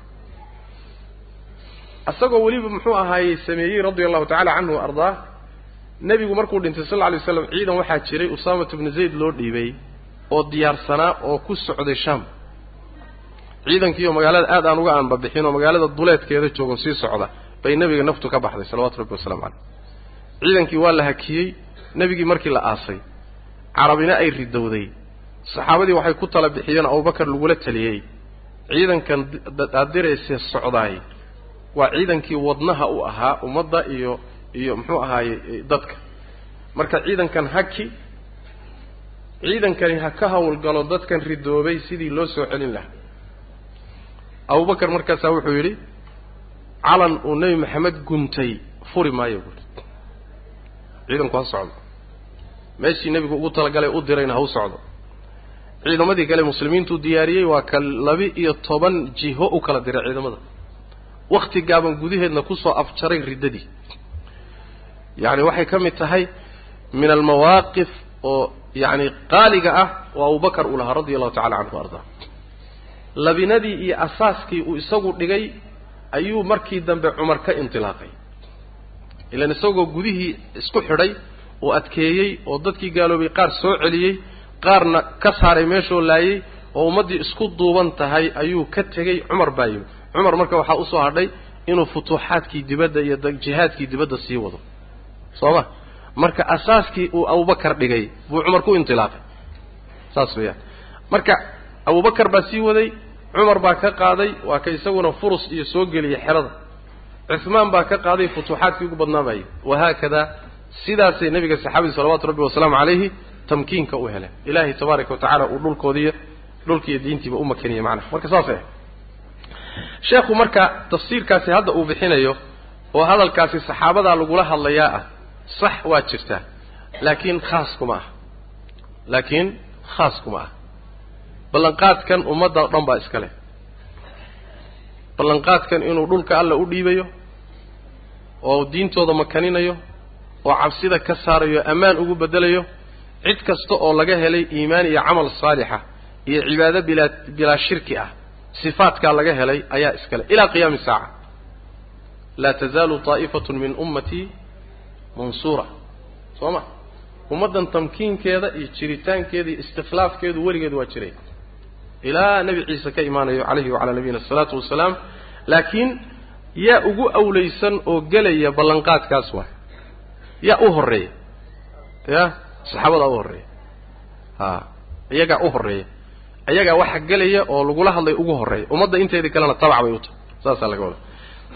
Isagoo weliba muxuu ahaayey sameeyey radia allahu tacala canhu wa ardaa nebigu markuu dhintay sal lla lay slam ciidan waxaa jiray usaamat bnu zayd loo dhiibay oo diyaarsanaa oo ku socday shaam ciidankiioo magaalada aad aan uga aanbabixin oo magaalada duleedkeeda joogo sii socda bay nebiga naftu ka baxday salawatu rabbi wasalamu caleyh ciidankii waa la hakiyey nebigii markii la aasay carabina ay ridowday saxaabadii waxay ku tala bixiyeen abubakar lagula taliyey. Ciidankan aadiraysee socdaay waa ciidankii wadnaha u ahaa ummadda iyo iyo muxuu ahaaye dadka. Marka ciidankan haki ciidankani ha ka hawlgalo dadkan ridoobay sidii loo soo celin lahaa. Abubakar markaasaa wuxuu yidhi calan uu nebi maxamed guntay furi maayo buuri ciidanku ha socdo. Meeshii nebigu ugu talagalay u dirayna ha u socdo. Ciidamadii kale muslimiintuu diyaariyey waa ka laba iyo toban jiho u kala diray ciidamada. Wakti gaaban gudaheedna ku soo afjaray riddadii. Yacni waxay ka mid tahay min almawaaqif oo yacni qaaliga ah oo abubakar uu lahaa radia allahu tacala canhu ardaa labinadii iyo asaaskii uu isagu dhigay ayuu markii dambe cumar ka intilaaqay. Ilaan isagoo gudihii isku xidhay oo adkeeyey oo dadkii gaaloobay qaar soo celiyey qaarna ka saaray meeshoo laayey oo ummaddii isku duuban tahay ayuu ka tegey cumar baa yimi cumar marka waxaa u soo hadhay inuu futuuxaadkii dibadda iyo jihaadkii dibadda sii wado. Soo ma marka asaaskii uu abubakar dhigay buu cumar ku intilaaqay. Saas weeyaan. Marka abubakar baa sii waday cumar baa ka qaaday waa ka isaguna furus iyo soo geliyay xerada. Cuhmaan baa ka qaaday futuuxaadkii ugu badnaabayay wahaakada sidaasay nabiga saxaabadii salawatu rabbi wasalaamu calayhi tamkiinka u heleen. Ilaahay tabaaraka watacaala uu dhulkoodiiyo dhulkiiyo diintiiba u makaniyey macnaha marka saasay ahay sheekhu marka tafsiirkaasi hadda uu bixinayo oo hadalkaasi saxaabadaa lagula hadlayaa ah sax waa jirtaa laakiin khaas kuma ah. Laakiin khaas kuma ah. Ballanqaadkan ummadda o dhan baa iska leh. Ballanqaadkan inuu dhulka alla u dhiibayo oo diintooda makaninayo oo cabsida ka saarayo ammaan ugu beddelayo cid kasta oo laga helay iimaan iyo camal saalixa iyo cibaado bilaa bilaa shirki ah sifaatkaa laga helay ayaa iskale ilaa qiyaami saaca. Laa tazaalu taa'ifatu min ummatii mansuura soo ma ummaddan tamkiinkeeda iyo jiritaankeeda iyo istikhlaafkeedu weligeed waa jiray. Ilaa nebi ciise ka imaanayo calayhi wacalaa nabiyina asalaatu wasalaam laakiin yaa ugu awlaysan oo gelaya ballanqaadkaas waay yaa u horreeya. Ya saxaabadaa u horreeya. Ha iyagaa u horreeya. Iyagaa waxa gelaya oo lagula hadlay ugu horreeya. Ummadda inteedii kalena tabac bay u tahay. Saasaa laga wada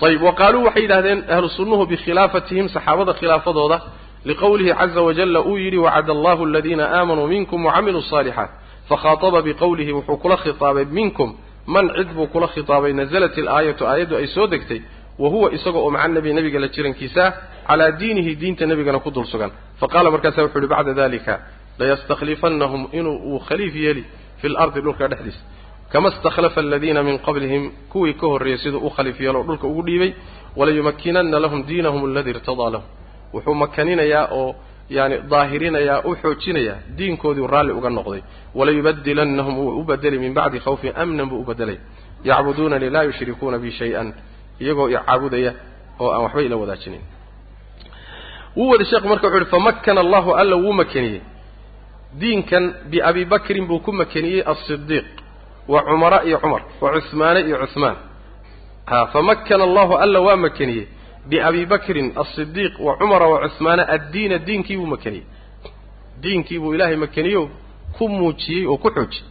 ayb wa waxay yidhaahdeen ahlu sunnuhu bikhilaafatihim saxaabada khilaafadooda liqowlihi caza wajalla uu yidhi wacada allahu aladiina aamanuu minkum wacamiluu saalixaat fakhaataba biqowlihi wuxuu kula khitaabay minkum man cid buu kula khitaabay nasalat ilaayatu aayaddu ay soo degtay wa huwa isaga oo maca nabi nebiga la jirankiisa calaa diinihi diinta nebigana ku dul sugan. Fa qaala markaasaa wuxuu uhi bacda dalika layastakhlifanahum inuu uu khaliif yeeli fi lardi dhulka dhexdiisa kama istakhlafa aladiina min qablihim kuwii ka horreeyey siduu u khaliif yeelo oo dhulka ugu dhiibay walayumakkinanna lahum diinahum aladii irtadaa lahum wuxuu makaninayaa oo yani daahirinayaa u xoojinayaa diinkoodii raalli uga noqday walayubadilannahum wuu u bedeli min bacdi khawfin amnan buu u bedelay yacbuduunanii laa yushrikuuna bi shay-an iyagoo icaabudaya oo aan waxba ila wadaajinin wuu wada sheekhu marka wuxu uhi famakkana allahu alla wuu makaniyey diinkan biabi bakrin buu ku makaniyey asidiiq wa cumara iyo cumar wa cuhmaane iyo cuhmaan ha famakkana allahu alla waa makaniyey. Biabi bakrin asidiiq wa cumara wa cuhmaana addiina diinkii buu makaniyey. Diinkii buu ilaahay makaniyo ku muujiyey oo ku xoojiyey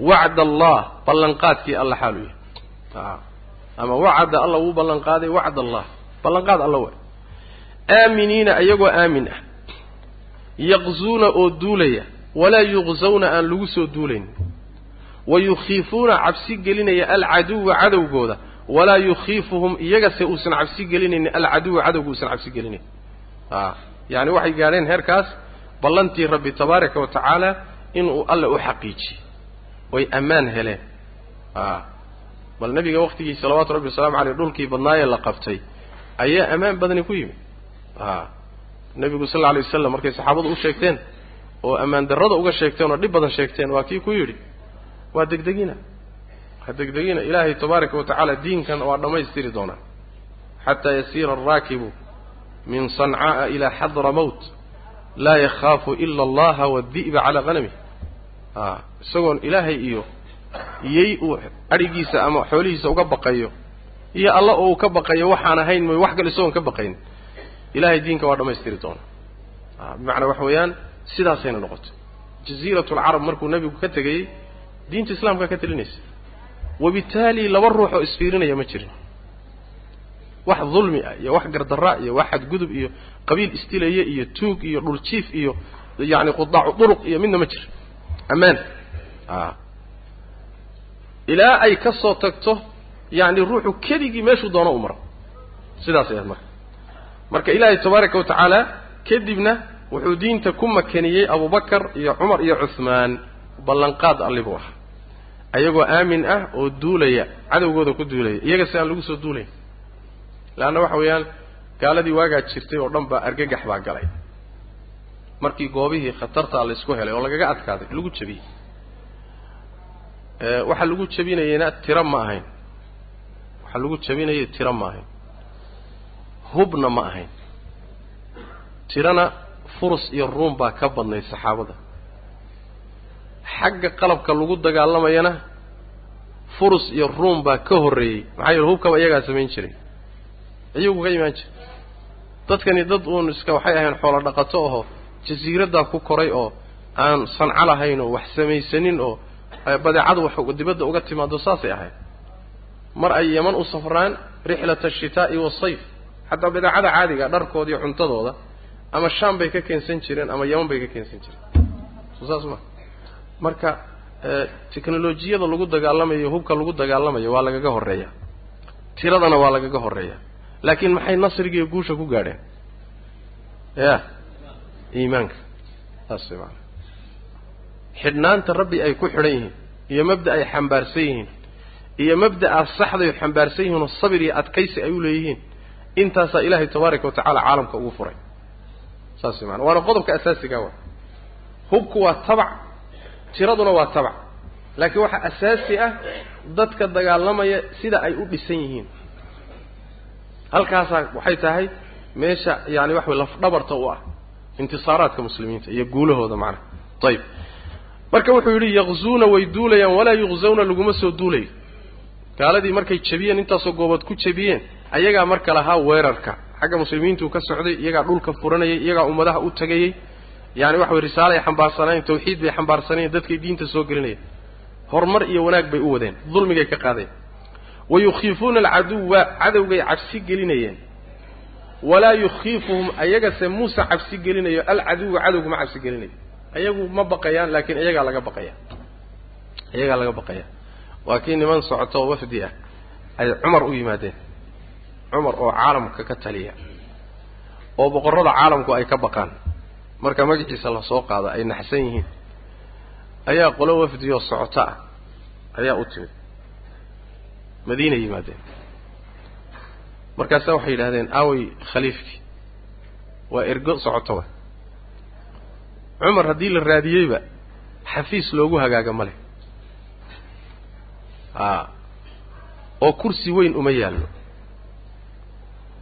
wacd allah ballanqaadkii alla xaalu yahay. Ama wacada alla wuu ballan qaaday wacd allah. Ballanqaad alla waay. Aaminiina iyagoo aamin ah. Yaqzuuna oo duulaya. Walaa yuqzawna aan lagu soo duulayn wa yukhiifuuna cabsi gelinaya alcaduwa cadowgooda walaa yukhiifuhum iyagase uusan cabsi gelinaynin alcaduwa cadowga uusan cabsi gelinayn a yacani waxay gaadheen heerkaas ballantii rabbi tabaaraka wa tacaala inuu alle u xaqiijiye way ammaan heleen. A bal nabiga waktigii salawaatu rabbi wasalaamu caleyh dhulkii badnaayee la qabtay ayaa ammaan badani ku yimid. A nebigu sal lla alay wasalam markay saxaabadu u sheegteen oo ammaan darrada uga sheegteen oo dhib badan sheegteen waa kii ku yidhi waa degdegina. Ha degdegina. Ilaahay tabaaraka wa tacaala diinkan waa dhammaystiri doonaa. Xataa yasiira araakibu min sanca'a ilaa xadra mowt laa yakhaafu ila allaha waadi'ba calaa hanamih a isagoon ilaahay iyo iyay uu adhigiisa ama xoolihiisa uga baqayo iyo alla oo uu ka baqayo waxaan ahayn mooy wax kale isagoon ka baqayn ilahay diinka waa dhammaystiri doonaa. A bimacnaa waxa weeyaan sidaasayna noqoto jaziirat alcarab markuu nebigu ka tegayey diinta islaamkaa ka telinaysa. Wabittaali laba ruux oo isfiirinaya ma jirin. Wax dulmi ah iyo wax gardarra iyo wax xadgudub iyo qabiil istilaya iyo tuug iyo dhuljiif iyo yacni qudaacu duruq iyo midna ma jiro ammaan. A ilaa ay ka soo tagto yacni ruuxu keligii meeshuu doono u maro sidaas ayaad marka. Marka ilaahay tabaaraka wa tacaala kadibna wuxuu diinta ku makaniyey abubakar iyo cumar iyo cuhmaan ballanqaad alli buu ahaa ayagoo aamin ah oo duulaya cadowgooda ku duulaya iyaga si aan lagu soo duulayn. Leanna waxa weeyaan gaaladii waagaa jirtay oo dhan baa argagax baa galay. Markii goobihii khatartaa laysku helay oo lagaga adkaaday lagu jebiyey waxaa lagu jebinayena tiro ma ahayn. Waxaa lagu jebinayay tiro ma ahayn. Hubna ma ahayn. Tirana furus iyo ruum baa ka badnayd saxaabada xagga qalabka lagu dagaalamayana furus iyo ruum baa ka horreeyey. Maxaa yeele hubkaba iyagaa samayn jiray. Iyagu ka imaan jiray. Dadkani dad uun iska waxay ahayn xoolo dhaqato aho jasiiraddaa ku koray oo aan sanco lahayn oo wax samaysanin oo badeecadu wax dibadda uga timaado saasay ahayd. Mar ay yeman u safraan rixlata ashitaa'i waasayf xataa badeecada caadiga dharkooda iyo cuntadooda ama shaam bay ka keensan jireen ama yeman bay ka keensan jireen. Saas ma marka technolojiyada lagu dagaalamayo hubka lagu dagaalamayo waa lagaga horreeya. Tiradana waa lagaga horreeya. Laakiin maxay nasrigiiyo guusha ku gaadheen? Ya iimaanka. Saas way maana xidhnaanta rabbi ay ku xidhan yihiin iyo mabda ay xambaarsan yihiin iyo mabda'a saxday xambaarsan yihiin oo sabir iyo adkaysi ay u leeyihiin intaasaa ilaahay tabaaraka wa tacaala caalamka ugu furay. Saas way maana waana qodobka asaasiga wa hubku waa tabac tiraduna waa tabac laakiin waxaa asaasi ah dadka dagaalamaya sida ay u dhisan yihiin. Halkaasaa waxay tahay meesha yaani wax way lafdhabarta u ah intisaaraadka muslimiinta iyo guulahooda macnaha ayib marka wuxuu yidhi yaqzuuna way duulayaan walaa yuqzawna laguma soo duulayo. Gaaladii markay jebiyeen intaasoo goobood ku jebiyeen ayagaa marka lahaa weerarka. Xagga muslimiintuu ka socday iyagaa dhulka furanayay iyagaa ummadaha u tagayey yani waxa way risaalay xambaarsanayen tawxiid bay xambaarsanayen dadkay diinta soo gelinayeen. Horumar iyo wanaag bay u wadeen dulmigay ka qaadeen. Wa yukhiifuuna alcaduwa cadowgay cabsi gelinayeen. Walaa yukhiifuhum ayagase muuse cabsi gelinayo alcaduwa cadowga ma cabsi gelinayo. Ayagu ma baqayaan laakiin iyagaa laga baqaya iyagaa laga baqaya waa kii niman socoto wafdi ah ay cumar u yimaadeen. Cumar oo caalamka ka taliya. Oo boqorrada caalamku ay ka baqaan marka magaciisa la soo qaado ay naxsan yihiin ayaa qolo wafdiyoo socoto ah ayaa u timid. Madiina yimaadeen. Markaasaa waxay yidhahdeen aaway khaliifkii waa ergo socoto wa. Cumar haddii la raadiyeyba xafiis loogu hagaaga ma leh. A oo kursi weyn uma yaallo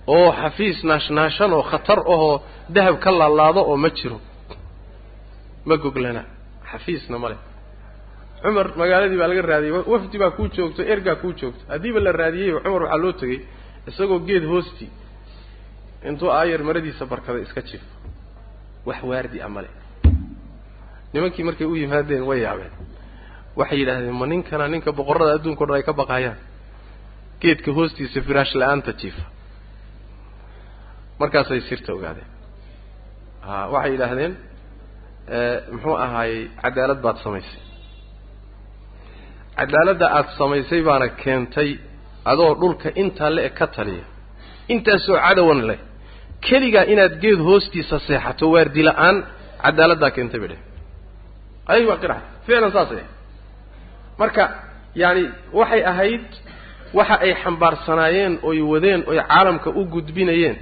oo xafiis naashnaashan oo khatar ahoo dahab ka laalaado oo ma jiro. Ma goglana xafiisna ma leh. Cumar magaaladii baa laga raadiyey wafdi baa kuu joogto ergaa kuu joogto. Haddiiba la raadiyeyba cumar waxaa loo tegey isagoo geed hoosti intuu aayar maradiisa barkaday iska jif wax waardi a male nimankii markay u yimaadeen way yaabeen. Waxay yidhaahdeen ma ninkana ninka boqorrada adduunka o dhan ay ka baqaayaan? Geedka hoostiisa firaash la'aanta jiifa markaasay sirta ogaadeen. A waxay yidhaahdeen muxuu ahaayey cadaalad baad samaysay. Cadaaladda aada samaysay baana keentay adoo dhulka intaa le-eg ka taliya. Intaasoo cadowan leh. Keligaa inaad geed hoostiisa seexato waardi la'aan cadaaladdaa keentay bay dheh ayay waa qiraxay ficlan saasay. Marka yaani waxay ahayd waxa ay xambaarsanaayeen oy wadeen oy caalamka u gudbinayeen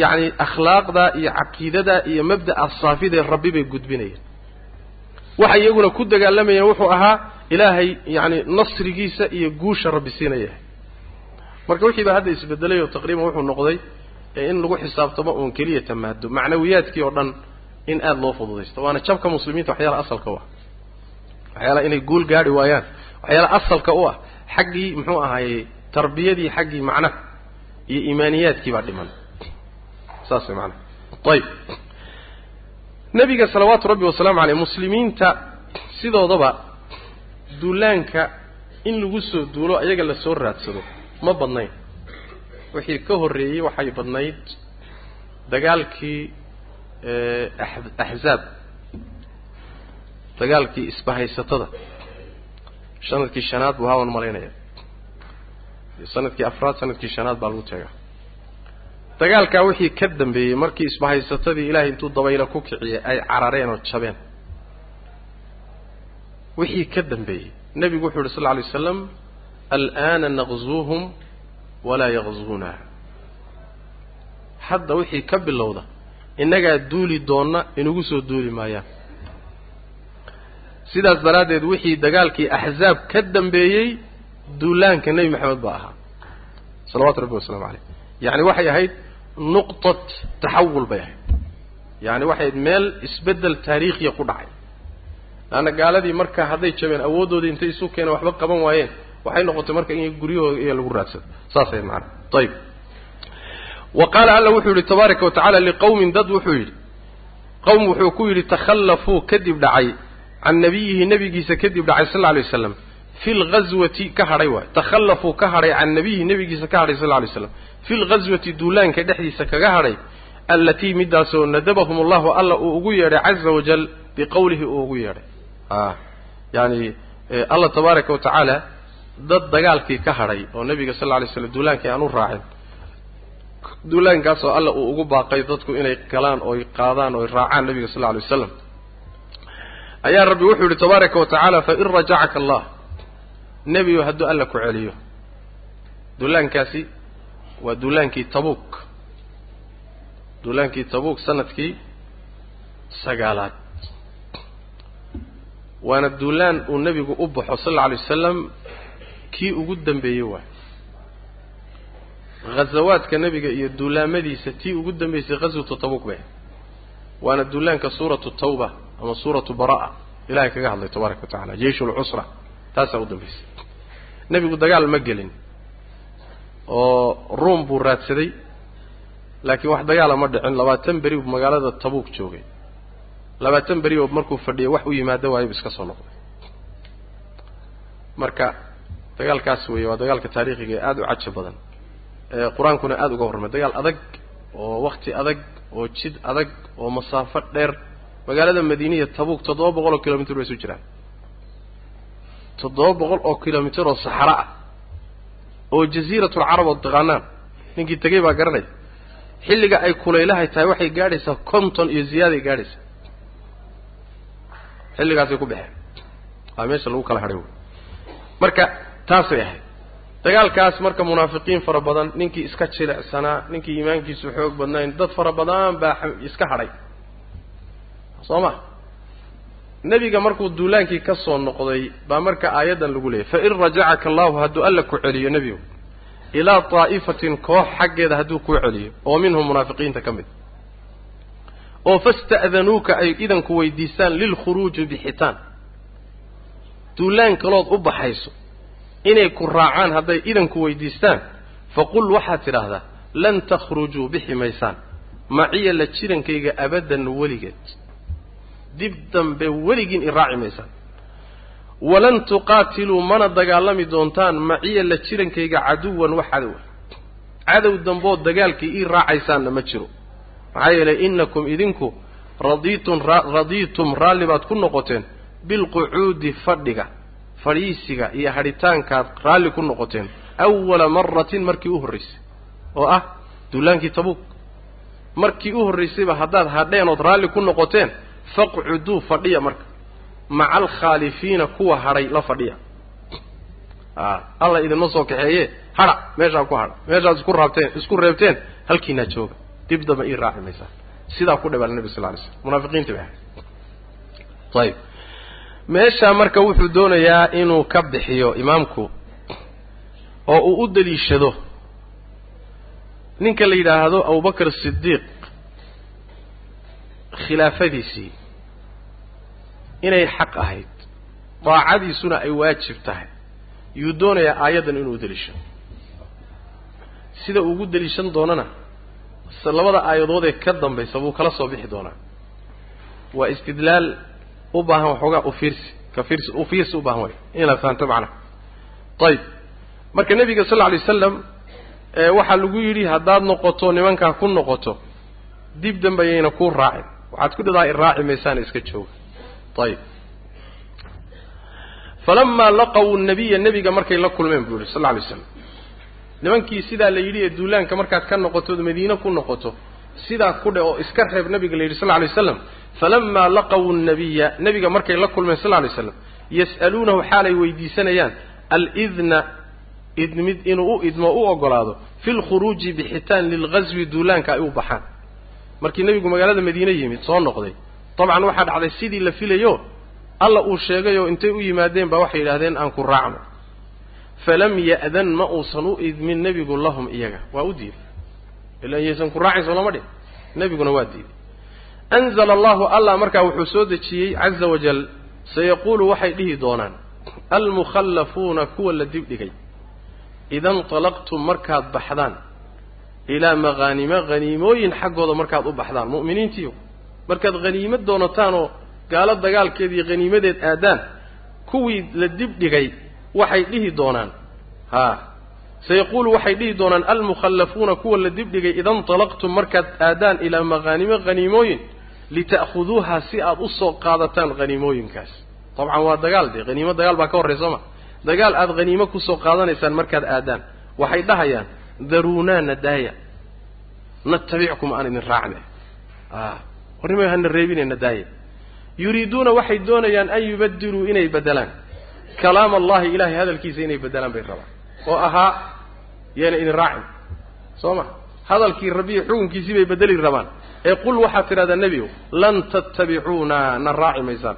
yacni akhlaaqda iyo caqiidada iyo mabda'a saafidee rabbi bay gudbinayeen. Waxay iyaguna ku dagaalamayeen wuxuu ahaa ilaahay yacni nasrigiisa iyo guusha rabbi siinaya marka wixii baa hadda isbedelay oo taqriiban wuxuu noqday in lagu xisaabtamo uun keliya tamaado macnawiyaadkii oo dhan in aada loo fududaysto. Waana jabka muslimiinta waxyaala asalka u ah. Waxyaalaha inay guul gaadhi waayaan. Waxyaala asalka u ah xaggii muxuu ahaayey tarbiyadii xaggii macnaha iyo iimaaniyaadkii baa dhiman saas way maanaa ayib nebiga salawaatu rabbi wasalaamu caleyh muslimiinta sidoodaba duulaanka in lagu soo duulo ayaga la soo raadsado ma badnayn. Wixii ka horreeyey waxay badnayd dagaalkii axzaab dagaalkii isbahaysatada. Sanadkii shanaad buu hawan malaynaya sannadkii afraad sannadkii shanaad baa lagu tegaa dagaalkaa wixii ka dambeeyey markii isbahaysatadii ilaahay intuu dabaylo ku kiciyay ay carareen oo jabeen. Wixii ka dambeeyey nebigu wuxuu yidhi sal lla lay waslam al'aana naqzuuhum walaa yaqzuuna hadda wixii ka bilowda innagaa duuli doonna inugu soo duuli maayaan. Sidaas daraaddeed wixii dagaalkii axzaab ka dambeeyey duulaanka nebi maxamed baa ahaa. Salawatu rabbi wasalaamu caleyh yacni waxay ahayd nuqtat taxawul bay ahayd. Yacni waxay ahayd meel isbeddel taariikhiya ku dhacay. Laanna gaaladii marka hadday jabeen awooddoodii intay isu keeneen waxba qaban waayeen waxay noqotay marka in guryahooda iyo lagu raadsado. Saas ahayd macana ayib wa qaala alla wuxuu yidhi tabaaraka wa tacala liqawmin dad wuxuu yidhi. Qowm wuxuu ku yidhi takhallafuu kadib dhacay. Can nabiyihi nebigiisa kadib dhacay sal lla lay waslam fi lghaswati ka hadhay waay. Takhallafuu ka hadhay. Can nabiyihi nebigiisa ka hadhay sal lay slam fi lghaswati duulaanka dhexdiisa kaga hadhay allatii midaasoo nadabahum allahu alla uu ugu yeedhay caza wajal biqowlihi uu ugu yeedhay yani allah tabaaraka wa tacaala dad dagaalkii ka hadhay oo nebiga sal lla lay slam duulaankii aan u raacin duulaankaasoo alla uu ugu baaqay dadku inay galaan oy qaadaan oy raacaan nebiga sal lla lay wasalam ayaa rabbi wuxuu yihi tabaaraka wa tacaala fain rajacaka allah nebigu hadduu alla ku celiyo duulaankaasi waa duulaankii tabuuk. Duulaankii tabuuk sannadkii sagaalaad. Waana duulaan uu nebigu u baxo sal alla alay wasalam kii ugu dambeeyey waay. Ghazawaadka nebiga iyo duulaamadiisa tii ugu dambeysay ghaswatu tabuuk bay. Waana duulaanka suuratu tawba ama suuratu bara'a. Ilahay kaga hadlay tabaaraka wa tacala jeishu lcusra taasaa u dambaysay nebigu dagaal ma gelin oo ruom buu raadsaday laakiin wax dagaala ma dhicin. Labaatan beri buu magaalada tabuuk joogay. Labaatan beri oo markuu fadhiyay wax u yimaado waayo bu iska soo noqday. Marka dagaalkaas weeye waa dagaalka taariikhiga ee aada u caja badan ee qur'aankuna aada uga warramay dagaal adag oo wakti adag oo jid adag oo masaafo dheer. Magaalada madiiniya tabuuk toddoba boqol oo kilomitr bay isu jiraan. Toddoba boqol oo kilomitr oo saxaro ah oo jasiiratulcarab oo taqaanaan ninkii tegey baa garanaya xilliga ay kulaylahay tahay waxay gaadhaysaa konton iyo ziyaaday gaadhaysaa. Xilligaasay ku baxeen. Waa meesha lagu kala hadhay. Marka taasay ahayd. Dagaalkaas marka munaafiqiin fara badan ninkii iska jilicsanaa ninkii iimaankiisu xoog badnayn dad fara badan baa iska hadhay. Soo ma nebiga markuu duulaankii ka soo noqday baa marka aayaddan lagu leeyay fain rajacaka allahu hadduu alla ku celiyo nebigu ilaa daa'ifatin koox xaggeeda hadduu kuu celiyo oo minhum munaafiqiinta ka mid oo fasta'danuuka ay idanku weydiistaan lilkhuruuji bixitaan duulaan kalood u baxayso inay ku raacaan hadday idanku weydiistaan faqul waxaad tidhaahdaa lan takhrujuu bixi maysaan maciya la jirankayga abaddan weligeed dib dambe weligiin i raaci maysaan walan tuqaatiluu mana dagaalami doontaan maciya la jirankayga caduwan wax cadowa cadow dambood dagaalkii ii raacaysaanna ma jiro. Maxaa yeelay innakum idinku radiitun radiitum raalli baad ku noqoteen bilqucuudi fadhiga fadhiisiga iyo hadhitaankaad raalli ku noqoteen awala maratin markii u horraysay oo ah duulaankii tabuuk. Markii u horraysayba haddaad hadheen ood raalli ku noqoteen faqcuduu fadhiya marka. Maca alkhaalifiina kuwa hadhay la fadhiya. A alla idinma soo kaxeeye hadha meeshaa ku hadha. Meeshaad isku raabteen isku reebteen halkiinaa jooga. Dib damba ii raaci maysaan sidaa ku dhabaala nebi sal ly slam munaafiqiintii bay ahayd ayib meeshaa marka wuxuu doonayaa inuu ka bixiyo imaamku oo uu u daliishado ninka la yidhaahdo abubakr sidiiq khilaafadiisii inay xaq ahayd daacadiisuna ay waajib tahay yuu doonayaa aayaddan inuu daliishado sida ugu daliishan doonana labada aayadood ee ka dambaysa buu kala soo bixi doonaa. Waa istidlaal u baahan waxoogaa ufiirsi ka fiirsi ufiirsi u baahan way inaad fahanto macnaha ayib marka nebiga sal lla alay wasalam waxaa lagu yidhi haddaad noqoto nimankaa ku noqoto dib dambayayna kuu raacin waxaad ku dhadaa i raaci maysaana iska jooga. Ayib falamaa laqaw nabiya nebiga markay la kulmeen buu yihi sal alay slam nimankii sidaa la yidhi ee duulaanka markaad ka noqotood madiine ku noqoto sidaa ku dhe oo iska reeb nabiga la yidhi sal alay waslam falamaa laqaw nabiya nebiga markay la kulmeen sal alay slam yas'aluunahu xaalay weydiisanayaan alidna idmid inuu u idmo u ogolaado fi lkhuruuji bixitaan lilghaswi duulaanka ay u baxaan markii nebigu magaalada madiine yimid soo noqday. Dabcan waxaa dhacday sidii la filayo alla uu sheegayoo intay u yimaadeen baa waxay yidhahdeen aan ku raacno. Falam ya'dan ma uusan u idmin nebigu lahum iyaga. Waa u diiday. Ila iyaysan ku raacin soo lama dhin nebiguna waa diiday. Anzala allahu allah markaa wuxuu soo dejiyey caza wajal sayaquulu waxay dhihi doonaan almukhallafuuna kuwa la dibdhigay ida intalaqtum markaad baxdaan ilaa maqhaanima haniimooyin xaggooda markaad u baxdaan mu'miniintiiyo markaad haniimo doonataan oo gaalo dagaalkeed iyo haniimadeed aadaan kuwii la dibdhigay waxay dhihi doonaan. Haa sayaquulu waxay dhihi doonaan almukhallafuuna kuwa la dibdhigay ida intalaqtum markaad aadaan ilaa maqhaanimo haniimooyin lita'khuduuha si aad u soo qaadataan haniimooyinkaas dabcan waa dagaal dee haniimo dagaal baa ka horray soo ma. Dagaal aada haniimo ku soo qaadanaysaan markaad aadaan waxay dhahayaan daruunaa nadaaya natabickum aan idin raacne. Warnima hana reebine nadaaya yuriiduuna waxay doonayaan an yubadiluu inay bedelaan kalaam allahi ilahay hadalkiisa inay bedelaan bay rabaan. Oo ahaa yaana idin raacin. Soo ma? Hadalkii rabbiyo xukunkiisii bay bedeli rabaan. Ee qul waxaad tidhahdaa nebigow lan tattabicuuna na raaci maysaan.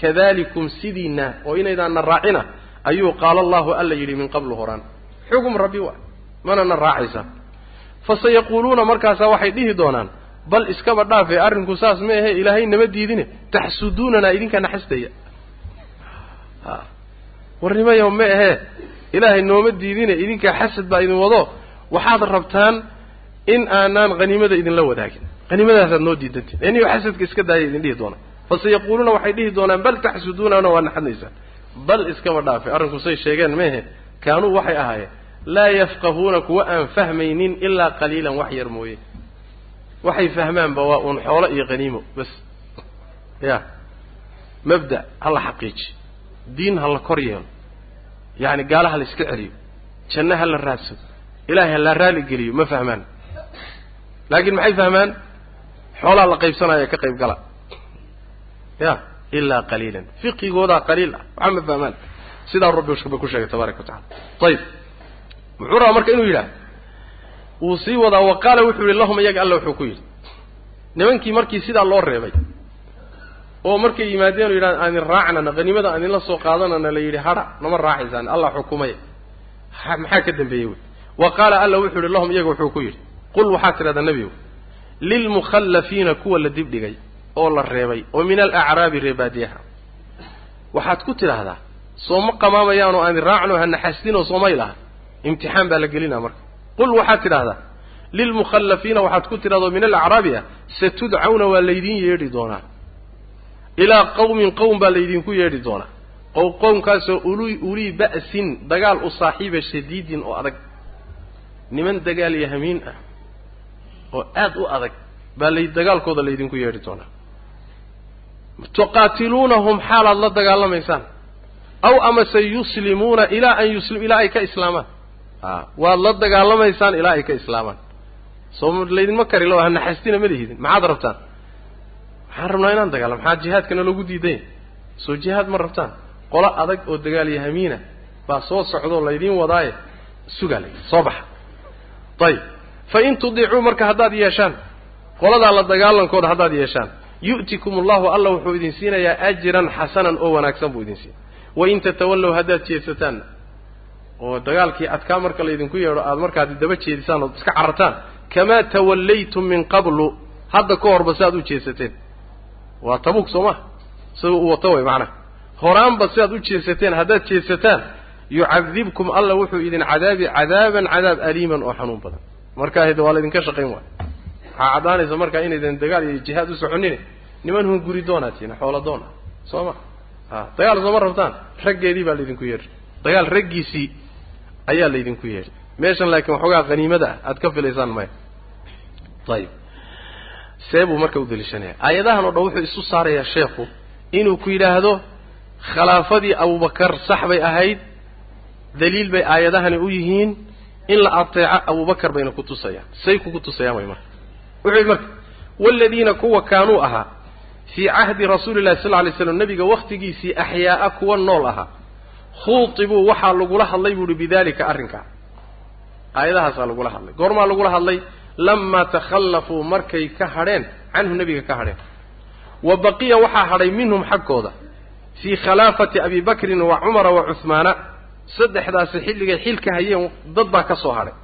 Kadalikum sidiina oo inaydaan na raacina ayuu qaala allahu alla yidhi min qablu horaan. Xugum rabbi waa mana na raacaysaan fasayaquuluuna markaasaa waxay dhihi doonaan bal iskaba dhaafe arrinku saas ma ahe ilaahay nama diidine taxsuduunanaa idinkaa naxastaya. A warnimayo ma ahee ilaahay nooma diidine idinkaa xasad baa idin wado waxaad rabtaan in aanaan haniimada idinla wadaagin. Haniimadaasaad noo diidantiin. Eniyo xasadka iska daaya idin dhihi doonaan fasayaquuluuna waxay dhihi doonaan bal taxsuduunana waa naxadnaysaan bal iskaba dhaafe arrinku say sheegeen maehe kaanuu waxay ahaayeen laa yafqahuuna kuwa aan fahmaynin ilaa qaliilan wax yar mooye. Waxay fahmaanba waa uun xoolo iyo haniimo bas. Ya. Mabda ha la xaqiiji. Diin ha la kor yeelo. Yacni gaala ha la iska celiyo. Janno ha la raadsado. Ilaahay ha la raali geliyo ma fahmaan. Laakiin maxay fahmaan? Xoolaha la qaybsanaya ka qayb gala. Ya ilaa qaliilan. Fiqigoodaa qaliil ah. Waxaa ma fahmaan? Sidaa rabbi ba ku sheegay tabaaraka wa tacala ayib muxuu rabaa marka inuu yidhaah wuu sii wadaa wa qaala wuxuu yihi lahum iyaga alla wuxuu ku yidhi. Nimankii markii sidaa loo reebay oo markay yimaadeen oo yidhahan aan idin raacnana haniimada aan idinla soo qaadanana la yidhi hadha nama raacaysaan allah xukumay maxaa ka dambeeyey wey? Wa qaala alla wuxuu yihi lahum iyaga wuxuu ku yidhi. Qul waxaad tidhahdaa nebigu lilmukhallafiina kuwa la dibdhigay oo la reebay oo min alacraabi reebaadiyaha waxaad ku tidhaahdaa sooma qamaamayaanoo aan idin raacno hanaxasdinoo soomay laha imtixaan baa la gelinaa marka. Qul waxaad tidhaahdaa lilmukhallafiina waxaad ku tidhahdo min alacraabi ah satudcawna waa laydin yeedhi doonaa. Ilaa qawmin qowm baa laydinku yeedhi doonaa. Oo qowmkaasoo uli ulii ba'sin dagaal u saaxiiba shadiidin oo adag. Niman dagaal iyo ah oo aad u adag baa lay dagaalkooda laydinku yeedhi doonaa. Tuqaatiluunahum xaalaad la dagaalamaysaan. Aw amase yuslimuuna ilaa an yuslim ilaa ay ka islaamaan waad la dagaalamaysaan ilaa ay ka islaamaan soo laydinma kari lo hanaxastina ma lihidin maxaad rabtaan? Maxaan rabnaa inaan dagaalamo. Maxaa jihaadkana loogu diidanya soo jihaad ma rabtaan? Qolo adag oo dagaal iyo hamiina baa soo socdoo laydiin wadaaye. Sugaa la soo baxa. Ayib fa in tudiicuu marka haddaad yeeshaan qoladaa la dagaalankooda haddaad yeeshaan yu'tikum allahu alla wuxuu idin siinayaa ajran xasanan oo wanaagsan buu idin siina wain tatawallow haddaad jeedsataanna oo dagaalkii adkaa marka laydinku yeedho aada markaad daba jeedisaan ood iska carartaan kamaa tawallaytum min qablu? Hadda ka horba si aad u jeedsateen waa tabuuk soo maha isagoo u wato way macnaha horaanba si aad u jeedsateen haddaad jeedsataan yucadibkum alla wuxuu idin cadaabi cadaaban cadaab aliiman oo xanuun badan. Markaa hede waa laydinka shaqayn waay. Waxaa caddaanaysa markaa inaydan dagaal iyo jihaad u soconine niman hun guri doonaa tiina xoolo doon ah soo ma? A dagaal sooma rabtaan. Raggeedii baa laydinku yeedhi. Dagaal raggiisii ayaa laydinku yeedhi meeshan laakiin waxoogaa haniimada ah aad ka filaysaan maya. Ayib see buu marka u daliishanaya aayadahan oo dhan wuxuu isu saarayaa sheekhu inuu ku yidhaahdo khilaafadii abubakar sax bay ahayd daliil bay aayadahani u yihiin in la ateeco abubakar bayna ku tusayaan. Say kugu tusayaan way marka. Wuxuu yidhi marka waaladiina kuwa kaanuu ahaa fii cahdi rasuuli llahi sal ly slam nebiga wakhtigiisii axyaa'a kuwa nool ahaa khuutibuu waxaa lagula hadlay buu uhi bidalika arrinkaa aayadahaasaa lagula hadlay. Goormaa lagula hadlay lamaa takhallafuu markay ka hadheen canhu nebiga ka hadheen. Wa baqiya waxaa hadhay minhum xaggooda fii khilaafati abi bakrin wa cumara wa cuhmaana saddexdaasi xilligay xilka hayeen dad baa ka soo hadhay.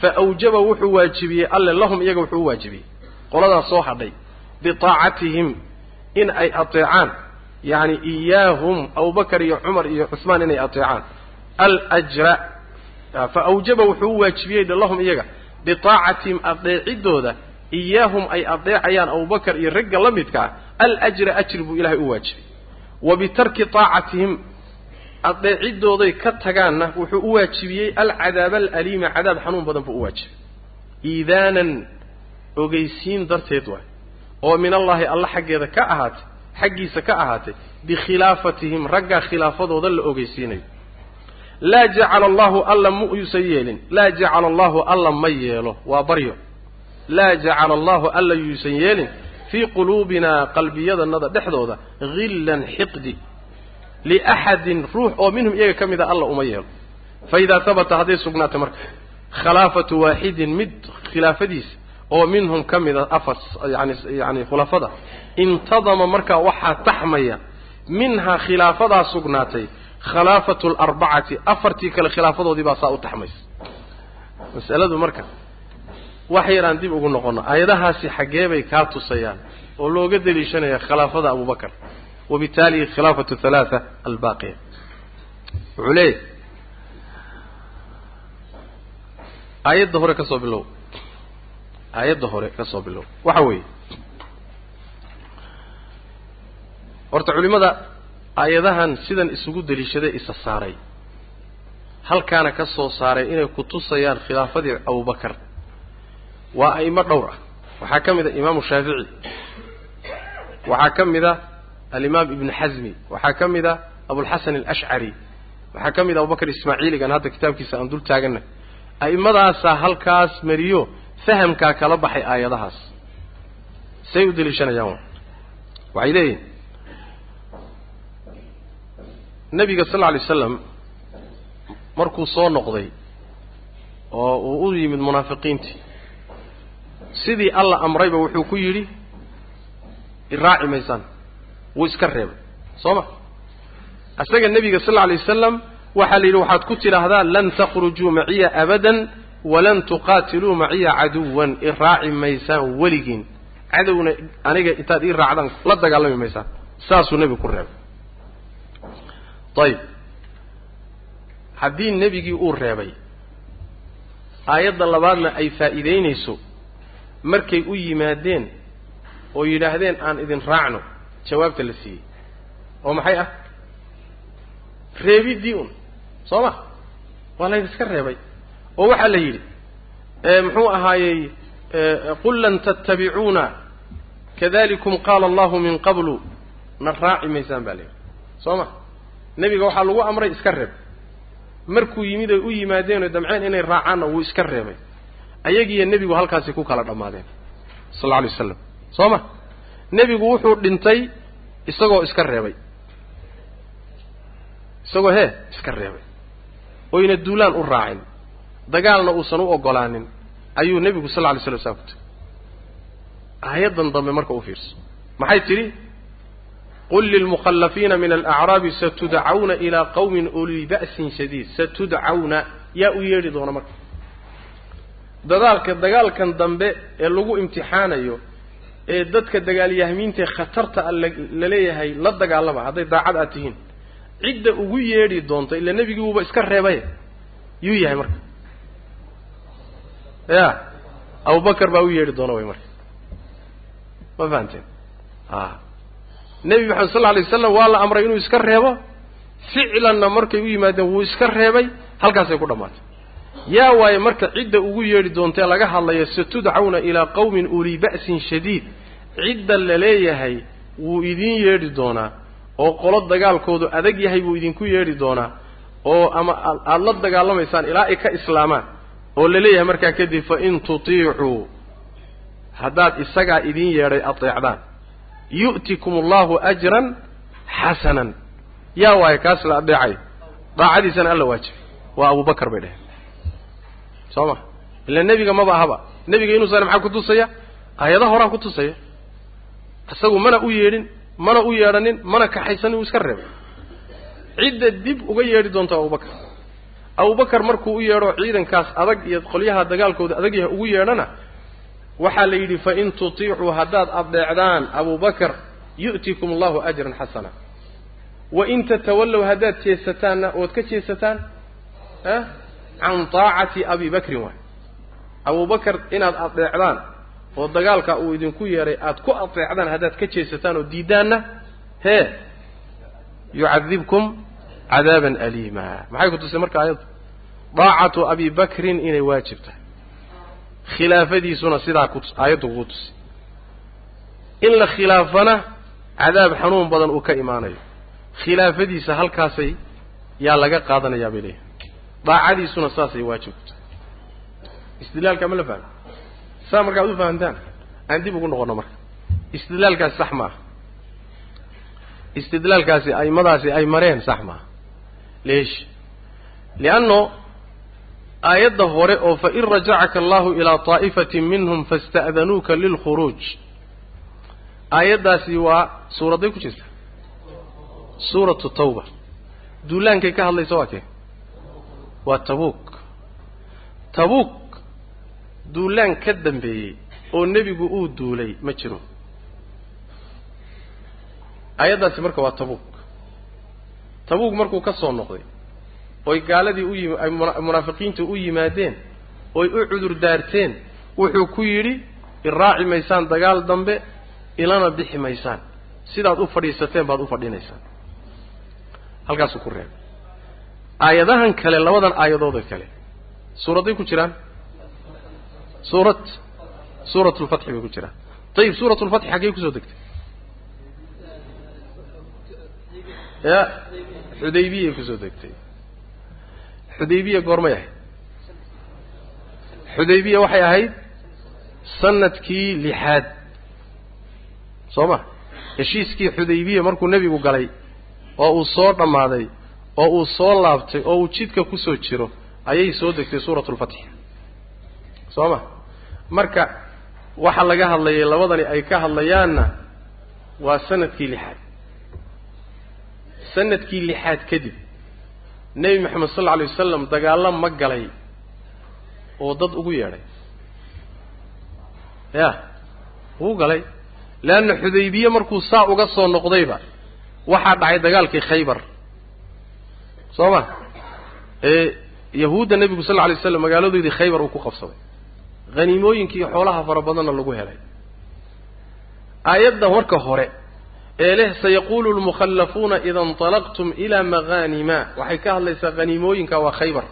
Fa awjaba wuxuu waajibiyey alle lahum iyaga wuxuu u waajibiyey. Qoladaas soo hadhay bitaacatihim in ay ateecaan yacni iyaahum abubakar iyo cumar iyo cuhmaan inay ateecaan. Aljra fa awjaba wuxuu u waajibiyey lahum iyaga bitaacatihim adeecidooda iyaahum ay adeecayaan abubakar iyo ragga la midka ah. Alajra ajri buu ilaahay u waajibiyey. Wa bitarki taacatihim adeecidooday ka tagaanna wuxuu u waajibiyey alcadaaba alaliima cadaab xanuun badan buu u waajibiyey. Iidaanan ogeysiin darteed waay. Oo min allaahi alla xaggeeda ka ahaatay xaggiisa ka ahaatay bikhilaafatihim raggaa khilaafadooda la ogeysiinayo laa jacala allahu alla ma yuusan yeelin. Laa jacala allahu alla ma yeelo. Waa baryo. Laa jacala allahu alla yuusan yeelin. Fii quluubinaa qalbiyadanada dhexdooda hillan xiqdi liaxadin ruux oo minhum iyaga ka mida alla uma yeelo. Fa idaa habata hadday sugnaatay marka khilaafatu waaxidin mid khilaafadiisa oo minhum ka mida afas yani yani khulafada intadama markaa waxaa taxmaya minhaa khilaafadaa sugnaatay khilaafatu larbacati afartii kale khilaafadoodii baa saa u taxmaysa. Masaladu marka wax yar aan dib ugu noqono aayadahaasi xaggee bay kaa tusayaan oo looga deliishanaya khilaafada abubakar wabitaali khilaafatu halaatha albaaqiya. Wuxuu leeyahy aayadda hore ka soo bilow. Aayadda hore ka soo bilow. Waxa weeye horta culimmada aayadahan sidan isugu deliishaday isa saaray. Halkaana ka soo saaray inay ku tusayaan khilaafadii abubakar waa a'imo dhowr ah. Waxaa ka mid a imaamu shaafici. Waxaa ka mid a alimaam ibnu xasmi waxaa ka mid a abulxasan alashcari waxaa ka mid a abubakar ismaaciiligan hadda kitaabkiisa aan dul taaganay. A'immadaasaa halkaas mariyo fahamkaa kala baxay aayadahaas. Say u deliishanayaan waxay leeyihiin nebiga sal lla alay slam markuu soo noqday oo uu u yimid munaafiqiintii sidii alla amrayba wuxuu ku yidhi iraaci maysaan wuu iska reebay. Soo ma? Isaga nebiga sal lla alay wasalam waxaa la yidhi waxaad ku tidhaahdaa lan takhrujuu maciya abadan walan tuqaatiluu maciya caduwan. Iraaci maysaan weligiin cadowna aniga intaad ii raacdaan la dagaalami maysaan. Saasuu nebigu ku reebay ayib haddii nebigii uu reebay aayadda labaadna ay faa'iidaynayso markay u yimaadeen oo yidhaahdeen aan idin raacno jawaabta la siiyey. Oo maxay ah? Reebidii un soo ma? Waa laydiska reebay. Oo waxaa la yidhi muxuu ahaayey qul lan tattabicuuna kadalikum qaala allahu min qablu na raaci maysaan baa la yidhi. Soo ma nebiga waxaa lagu amray iska reeb. Markuu yimid ay u yimaadeen oo damceen inay raacaanna wuu iska reebay. Ayagiiyo nebigu halkaasi ku kala dhammaadeen sal alla alay waslam soo ma? Nebigu wuxuu dhintay isagoo iska reebay. Isagoo hee iska reebay. Oyna duulaan u raacin. Dagaalna uusan u ogolaanin ayuu nebigu sal lla alay slam saa ku tiri. Aayaddan dambe marka u fiirso. Maxay tidhi qul lilmukhallafiina min alacraabi satudcawna ilaa qawmin uli ba'sin shadiid satudcawna yaa u yeedhi doona marka. dadaalka dagaalkan dambe ee lagu imtixaanayo ee dadka dagaalyahmiintae khatarta a la leeyahay la dagaalama hadday daacad aad tihiin cidda ugu yeedhi doonta ila nebiguuba iska reebay yuu yahay marka. Ya abubakar baa u yeedhi doona way marka. Ma fahamteen? A nebi maxamed sal lla alay waslam waa la amray inuu iska reebo. Ficlanna markay u yimaadeen wuu iska reebay halkaasay ku dhammaatay. Yaa waaye marka cidda ugu yeedhi doontae laga hadlaya satudcawna ilaa qawmin ulii ba'sin shadiid. Cidda la leeyahay wuu idiin yeedhi doonaa oo qolo dagaalkoodu adag yahay buu idinku yeedhi doonaa oo ama aada la dagaalamaysaan ilaa ay ka islaamaan oo la leeyahay markaa kadib fa in tutiicuu haddaad isagaa idiin yeedhay ateecdaan yu'tikum allahu ajran xasanan yaa waaye kaas la adeecay daacadiisana alla waajibay waa abubakar bay dheheen soo ma? Ila nebiga maba ahaba. Nebiga inuusan maxaa ku tusaya? Aayadaha horaa ku tusaya. Isagu mana u yeedhin mana u yeedhanin mana kaxaysanin uu iska reebay. Cidda dib uga yeedhi doonto abubakar abubakar markuu u yeedho ciidankaas adag iyo qolyaha dagaalkooda adag yahay ugu yeedhana waxaa la yidhi fa in tutiicuu haddaad adeecdaan abubakar yu'tikum allahu ajran xasana. Wa in tatawallow haddaad jeesataanna ood ka jeesataan ah can taacati abi bakrin waay. Abubakar inaad adeecdaan oo dagaalka uu idinku yeedhay aad ku adeecdaan haddaad ka jeesataan oo diiddaanna hee yucadibkum cadaaban aliima maxay ku tusay marka ayaddu daacatu abi bakrin inay waajib tahay khilaafadiisuna sidaa ku aayaddu kugu tusay. In la khilaafana cadaab xanuun badan uu ka imaanayo. Khilaafadiisa halkaasay yaa laga qaadanayaa bay leeyahay daacadiisuna saasay waajib ku tahay. Istidlaalka ma la fahmi? Saa markaad u fahamtaan? Aan dib ugu noqonno marka. Istidlaalkaasi sax maaha. Istidlaalkaasi aimadaasi ay mareen sax maaha. Leesh. Lianno aayadda hore oo fain rajacaka allahu ilaa طaa'ifatin minhum faاsta'danuuka lilkhuruuj aayaddaasi waa suuradday ku jirta. Suuratu tawba. Duulaankay ka hadlaysa waa kee? Waa tabuuk. Tabuuk duulaan ka dambeeyey oo nebigu uu duulay ma jiro. Aayaddaasi marka waa tabuuk. Tabuuk markuu ka soo noqday oy gaaladii u munaafiqiinta u yimaadeen oy u cudur daarteen wuxuu ku yidhi iraaci maysaan dagaal dambe ilana bixi maysaan. Sidaad u fadhiisateen baad u fadhinaysaan. Halkaasuu ku reebay. Aayadahan kale labadan aayadooda kale. Suuradday ku jiraan? Suurad? Suurat lfatxi bay ku jiraan. Ayib suurat lfatxi xaggey ku soo degtay? Ya xudaybiyay ku soo degtay xudaybiya goormay ahayd. Xudaybiya waxay ahayd sannadkii lixaad. Soo ma heshiiskii xudaybiya markuu nebigu galay oo uu soo dhammaaday oo uu soo laabtay oo uu jidka ku soo jiro ayay soo degtay suuratu lfatxi soo ma marka waxa laga hadlayay labadani ay ka hadlayaanna waa sannadkii lixaad. Sanadkii lixaad kadib nebi maxamed sal alla alay wasalam dagaallo ma galay oo dad ugu yeedhay. Ya wuu galay. Leanna xudaybiye markuu saa uga soo noqdayba waxaa dhacay dagaalkii khaybar. Soo ma? Ee yahuudda nebigu sal lla alay slam magaaladoodii khaybar uu ku qabsaday. Haniimooyinkii xoolaha fara badanna lagu helay. Aayadda marka hore ee leh sayaquulu lmukhallafuuna ida inطalaqtum ilaa maghanima waxay ka hadlaysaa haniimooyinka waa khaybar.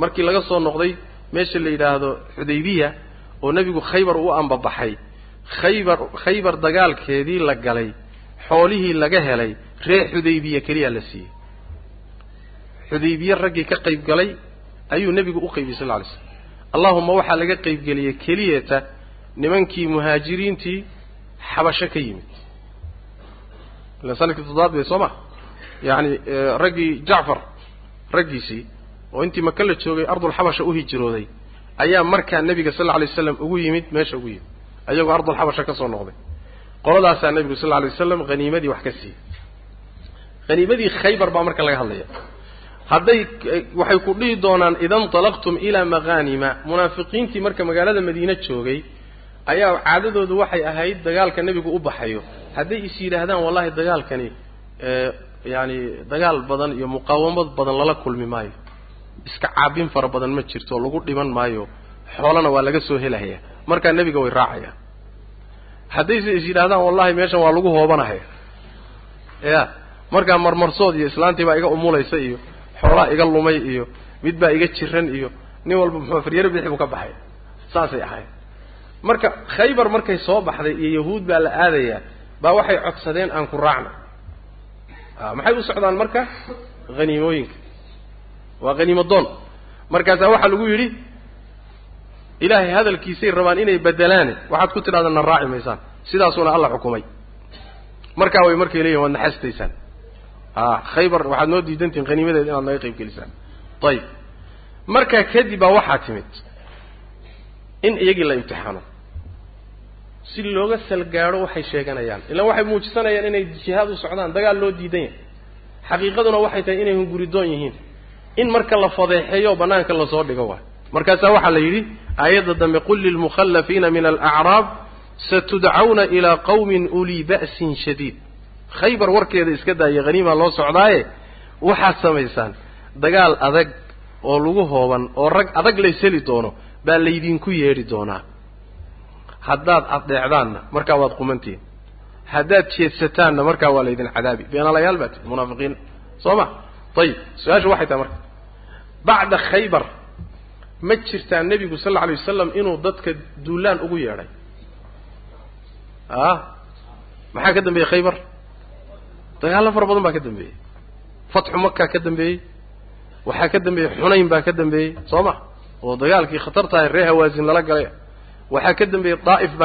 Markii laga soo noqday meesha la yidhaahdo xudaybiya oo nebigu khaybar u ambabaxay khaybar khaybar dagaalkeedii la galay xoolihii laga helay reer xudaybiya keliya la siiyey. Xudaybiye raggii ka qayb galay ayuu nebigu u qaybiyey sal lla alay slam allahuma waxaa laga qaybgeliyey keliyata nimankii muhaajiriintii xabasho ka yimid. Ila sannadkii toddobaad bay soo ma yacani raggii jacfar raggiisii oo intii maka la joogay ardulxabasha u hijrooday ayaa markaa nebiga sal lla alay waslam ugu yimid meesha ugu yimid. Ayagoo ardulxabasha ka soo noqday. Qoladaasaa nebigu sal lla alay waslam haniimadii wax ka siiyey. Haniimadii khaybar baa marka laga hadlaya hadday waxay ku dhihi doonaan ida inطalaqtum ilaa maghanima munaafiqiintii marka magaalada madiine joogay ayaa caadadoodu waxay ahayd dagaalka nebigu u baxayo. Hadday is yidhaahdaan wallahi dagaalkani yani dagaal badan iyo muqaawamad badan lala kulmi maayo. Iska caabin fara badan ma jirto lagu dhiman maayo. Xoolana waa laga soo helaya markaa nebiga way raacayaan. Haddayse is yidhahdaan wallahi meeshan waa lagu hoobanahaya ya markaa marmarsood iyo islaantii baa iga umulaysa iyo xoolaa iga lumay iyo mid baa iga jiran iyo nin walba muxuu faryaro bixi buu ka baxay. Saasay ahayd marka khaybar markay soo baxday iyo yahuud baa la aadayaa baa waxay codsadeen aan ku raacna a maxay u socdaan marka? Haniimooyinka waa haniimo doon markaasaa waxaa lagu yidhi ilaahay hadalkiisay rabaan inay bedelaane waxaad ku tidhahdaa na raaci maysaan sidaasuuna alla xukumay. Markaa way markay leeyihiin waad naxastaysaan a khaybar waxaad noo diidantihin haniimadeeda inaad naga qayb gelisaan. Ayib markaa kadib baa waxaa timid in iyagii la imtixaano si looga salgaadho waxay sheeganayaan. Ilaan waxay muujisanayaan inay jihaad u socdaan dagaal loo diidan yahay. Xaqiiqaduna waxay tahay inay hunguridoon yihiin. In marka la fadeexeeyo bannaanka la soo dhigo waay markaasaa waxaa la yidhi aayadda dambe qul lilmukhallafiina min alacraab satudcawna ilaa qawmin ulii ba'sin shadiid. Khaybar warkeeda iska daaya haniimaa loo socdaaye waxaad samaysaan dagaal adag oo lagu hooban oo rag adag layseli doono baa laydinku yeedhi doonaa haddaad adeecdaanna markaa waad qumantihin haddaad jeedsataanna markaa waa laydin cadaabi. Beenaalayaal baa tii munaafiqiin soo ma? Ayib su'aasha waxay tahay marka. Bacda khaybar ma jirtaa nebigu sal alla alay wasalam inuu dadka duulaan ugu yeedhay? A maxaa ka dambeeyey khaybar? Dagaallo fara badan baa ka dambeeyey. Fatxu makaa ka dambeeyey. Waxaa ka dambeeyey xunayn baa ka dambeeyey. Soo ma? Oo dagaalkii khatartahay ree hawaasin lala galay waxaa ka dambeeyey daa'if baa